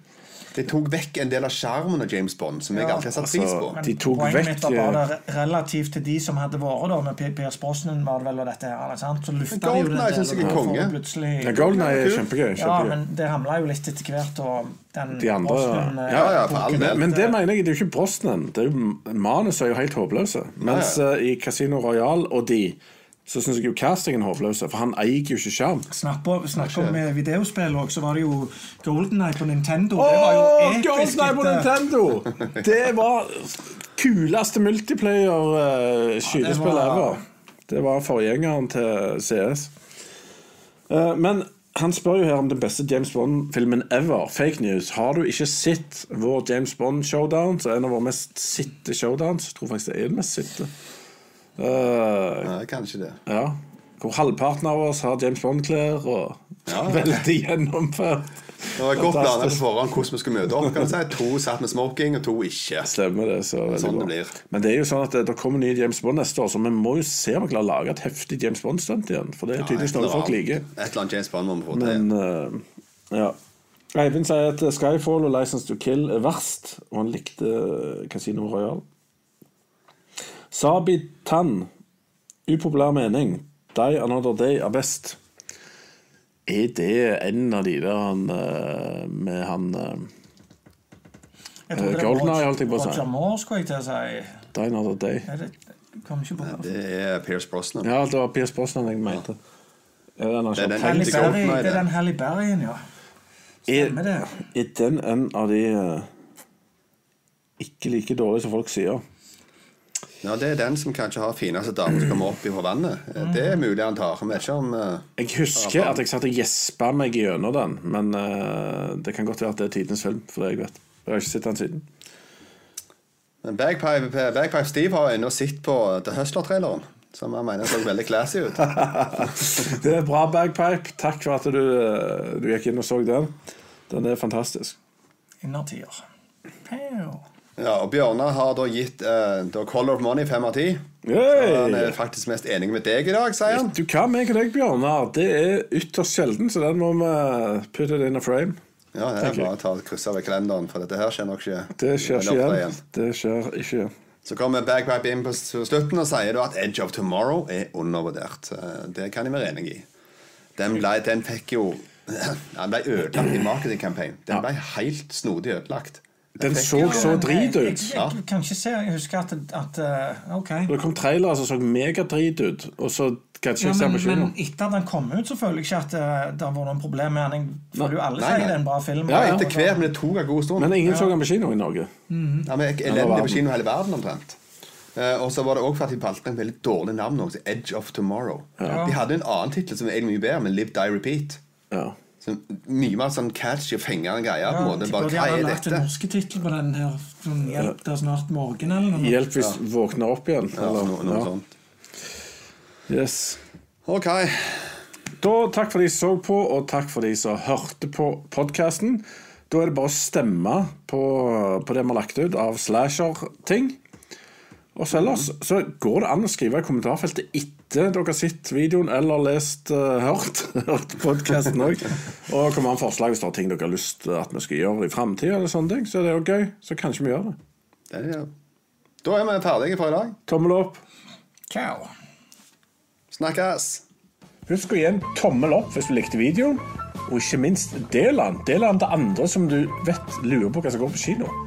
[SPEAKER 1] Det tok vekk en del av sjarmen av James Bond, som jeg
[SPEAKER 6] Ja,
[SPEAKER 1] alltid har satt pris
[SPEAKER 5] altså,
[SPEAKER 1] på.
[SPEAKER 5] De tok
[SPEAKER 6] Poenget
[SPEAKER 5] vekk,
[SPEAKER 6] mitt var bare
[SPEAKER 5] eh,
[SPEAKER 6] det, relativt til de som hadde vært da, med P- Pierce Brosnan var det vel og dette her, sant? så lufta de jo det
[SPEAKER 1] synes er konge.
[SPEAKER 6] plutselig-
[SPEAKER 5] Ja, Goldeneye er kjempegøy.
[SPEAKER 6] Ja, men det ramla jo litt etter hvert, og den
[SPEAKER 5] De andre-
[SPEAKER 6] Brosnan, eh,
[SPEAKER 1] Ja, ja, for all
[SPEAKER 6] boken-
[SPEAKER 1] del.
[SPEAKER 5] Men det mener jeg, det er jo ikke Brosnan. Det er jo, manus er jo helt håpløse. Mens
[SPEAKER 1] Ja,
[SPEAKER 5] eh, i Casino Royal og de, så syns jeg jo castingen er håpløs, For han eier jo ikke skjerm.
[SPEAKER 6] Snakk om, snakk om eh, videospill òg, så var det jo GoldenEye på Nintendo.
[SPEAKER 5] Åh,
[SPEAKER 6] det var jo episk.
[SPEAKER 5] GoldenEye på Nintendo! Det var kuleste multiplayer-skytespill
[SPEAKER 6] Ja,
[SPEAKER 5] ever. Det var forgjengeren til CS. Eh, Men han spør jo her om den beste James Bond-filmen ever. Fake news. Har du ikke sett vår James Bond-showdown, så er en av våre mest sitte showdowns Jeg tror faktisk det er den mest sitte. Eh,
[SPEAKER 1] Nei, kanskje det.
[SPEAKER 5] ja. Hvor halvparten av oss har James Bond-klær og
[SPEAKER 1] Ja.
[SPEAKER 5] veldig gjennomført.
[SPEAKER 1] Det var godt planlagt på forhånd hvordan vi skulle møte opp. Kan du si. To satt med smoking, og to ikke.
[SPEAKER 5] Stemmer det. så veldig
[SPEAKER 1] Sånn det blir.
[SPEAKER 5] Men det er jo sånn at det, det kommer nye James Bond neste år, så vi må jo se om vi klarer å lage et heftig James Bond-stunt igjen. For det er tydeligvis
[SPEAKER 1] ja,
[SPEAKER 5] noe folk liker.
[SPEAKER 1] Et eller annet James Bond må vi få til.
[SPEAKER 5] Men uh, ja. Eivind sier at Skyfall og License to Kill er verst, og han likte eh, Casino Royale. Sabi Tan, upopulær mening. Die Another Day er best. Er det en av de der han eh, med han eh,
[SPEAKER 6] Jeg trodde det var
[SPEAKER 5] holdt jeg på å si.
[SPEAKER 6] Roger Moore, skulle jeg til å si.
[SPEAKER 5] Die Another Day?
[SPEAKER 6] Er det,
[SPEAKER 1] er Pierce Brosnan.
[SPEAKER 5] Ja, det var Pierce Brosnan jeg mente. Er det,
[SPEAKER 1] Det er den
[SPEAKER 6] Halle Berry, det er den Halle Berryen, ja. Stemmer det.
[SPEAKER 5] er, den en av de eh, ikke like dårlige som folk sier?
[SPEAKER 1] Ja, Det er den som kanskje har fineste dame som kommer opp i vannet. Det er mulig han tar. Jeg vet ikke om uh,
[SPEAKER 5] Jeg husker at jeg satt og gjespa meg gjennom den, men uh, det kan godt være at det er tidenes film. For det jeg vet Jeg har ikke sett den siden.
[SPEAKER 1] Men Bagpipe, Bagpipe Steve har ennå sett på The Hustler-traileren. Som han mener så veldig classy ut.
[SPEAKER 5] Det er bra bagpipe. Takk for at du, eh, du gikk inn og så den. Den er fantastisk.
[SPEAKER 6] Innertier. Pew.
[SPEAKER 1] Ja, og Bjørnar har da gitt uh, da Color of Money fem av ti. Han er faktisk mest enig med deg i dag, sier han.
[SPEAKER 5] Du, hva meg og deg, Bjørnar? Det er ytterst sjelden, så den må vi putte in a frame.
[SPEAKER 1] Ja, det er bare å ta krysse over kalenderen, for dette her skjer nok ikke.
[SPEAKER 5] Det skjer ikke
[SPEAKER 1] igjen.
[SPEAKER 5] igjen. Det skjer ikke igjen.
[SPEAKER 1] Så kommer Bagpipe inn på slutten og sier at Edge of Tomorrow er undervurdert. Eh, Det kan jeg være enig i. Den, ble, den fikk jo Den ble ødelagt i marketingkampanjen. Den ble helt snodig ødelagt.
[SPEAKER 5] Den så så drit ut.
[SPEAKER 6] jeg, jeg kan ikke se Jeg husker at, at eh, OK.
[SPEAKER 5] Det kom trailere som så megadrit ut, og så gadd ikke
[SPEAKER 6] Ja,
[SPEAKER 5] jeg se på kino.
[SPEAKER 6] men etter at den kom ut, så føler jeg ikke at eh, det har vært noen problem med den. Jeg føler jo alle sier det er en bra film.
[SPEAKER 1] Ja, etter hvert, men det tok en god stund.
[SPEAKER 5] Men ingen så den på kino i Norge.
[SPEAKER 1] Ja, men Elendig på kino i hele verden omtrent. Uh, og så var det også for at de valgte en veldig dårlig navn også, Edge of Tomorrow. De hadde en annen tittel som er egentlig mye bedre, men Live Die Repeat.
[SPEAKER 5] Ja.
[SPEAKER 1] Så mye mer sånn catchy og fengende greier. på en måte.
[SPEAKER 6] bare
[SPEAKER 1] Bare,
[SPEAKER 6] er
[SPEAKER 1] hva
[SPEAKER 6] gjerne
[SPEAKER 1] er
[SPEAKER 6] lagt en
[SPEAKER 1] dette?
[SPEAKER 6] norske tittel på den her. Sånn, 'Hjelp, det er snart morgen', eller noe.
[SPEAKER 5] Hjelp hvis du våkner opp igjen.
[SPEAKER 1] Ja, noe, noe
[SPEAKER 5] ja.
[SPEAKER 1] sånt.
[SPEAKER 5] Yes.
[SPEAKER 1] Ok.
[SPEAKER 5] Da, takk for de som så på, og takk for de som hørte på podkasten. Da er det bare å stemme på, på det vi har lagt ut av slasher-ting. Og så ellers så går det an å skrive i kommentarfeltet etter dere har sett videoen eller lest uh, hørt, hørt podkasten òg. Og kommer an forslag hvis det er ting dere har lyst til at vi skal gjøre i framtida, så er det jo gøy. Så kanskje vi gjør det.
[SPEAKER 1] Det er, det. da er vi ferdige for i dag.
[SPEAKER 5] Tommel opp.
[SPEAKER 6] Ciao.
[SPEAKER 1] Snakkes!
[SPEAKER 5] Husk å gi en tommel opp hvis du likte videoen. Og ikke minst del den. Del den til andre som du vet lurer på hva som går på kino.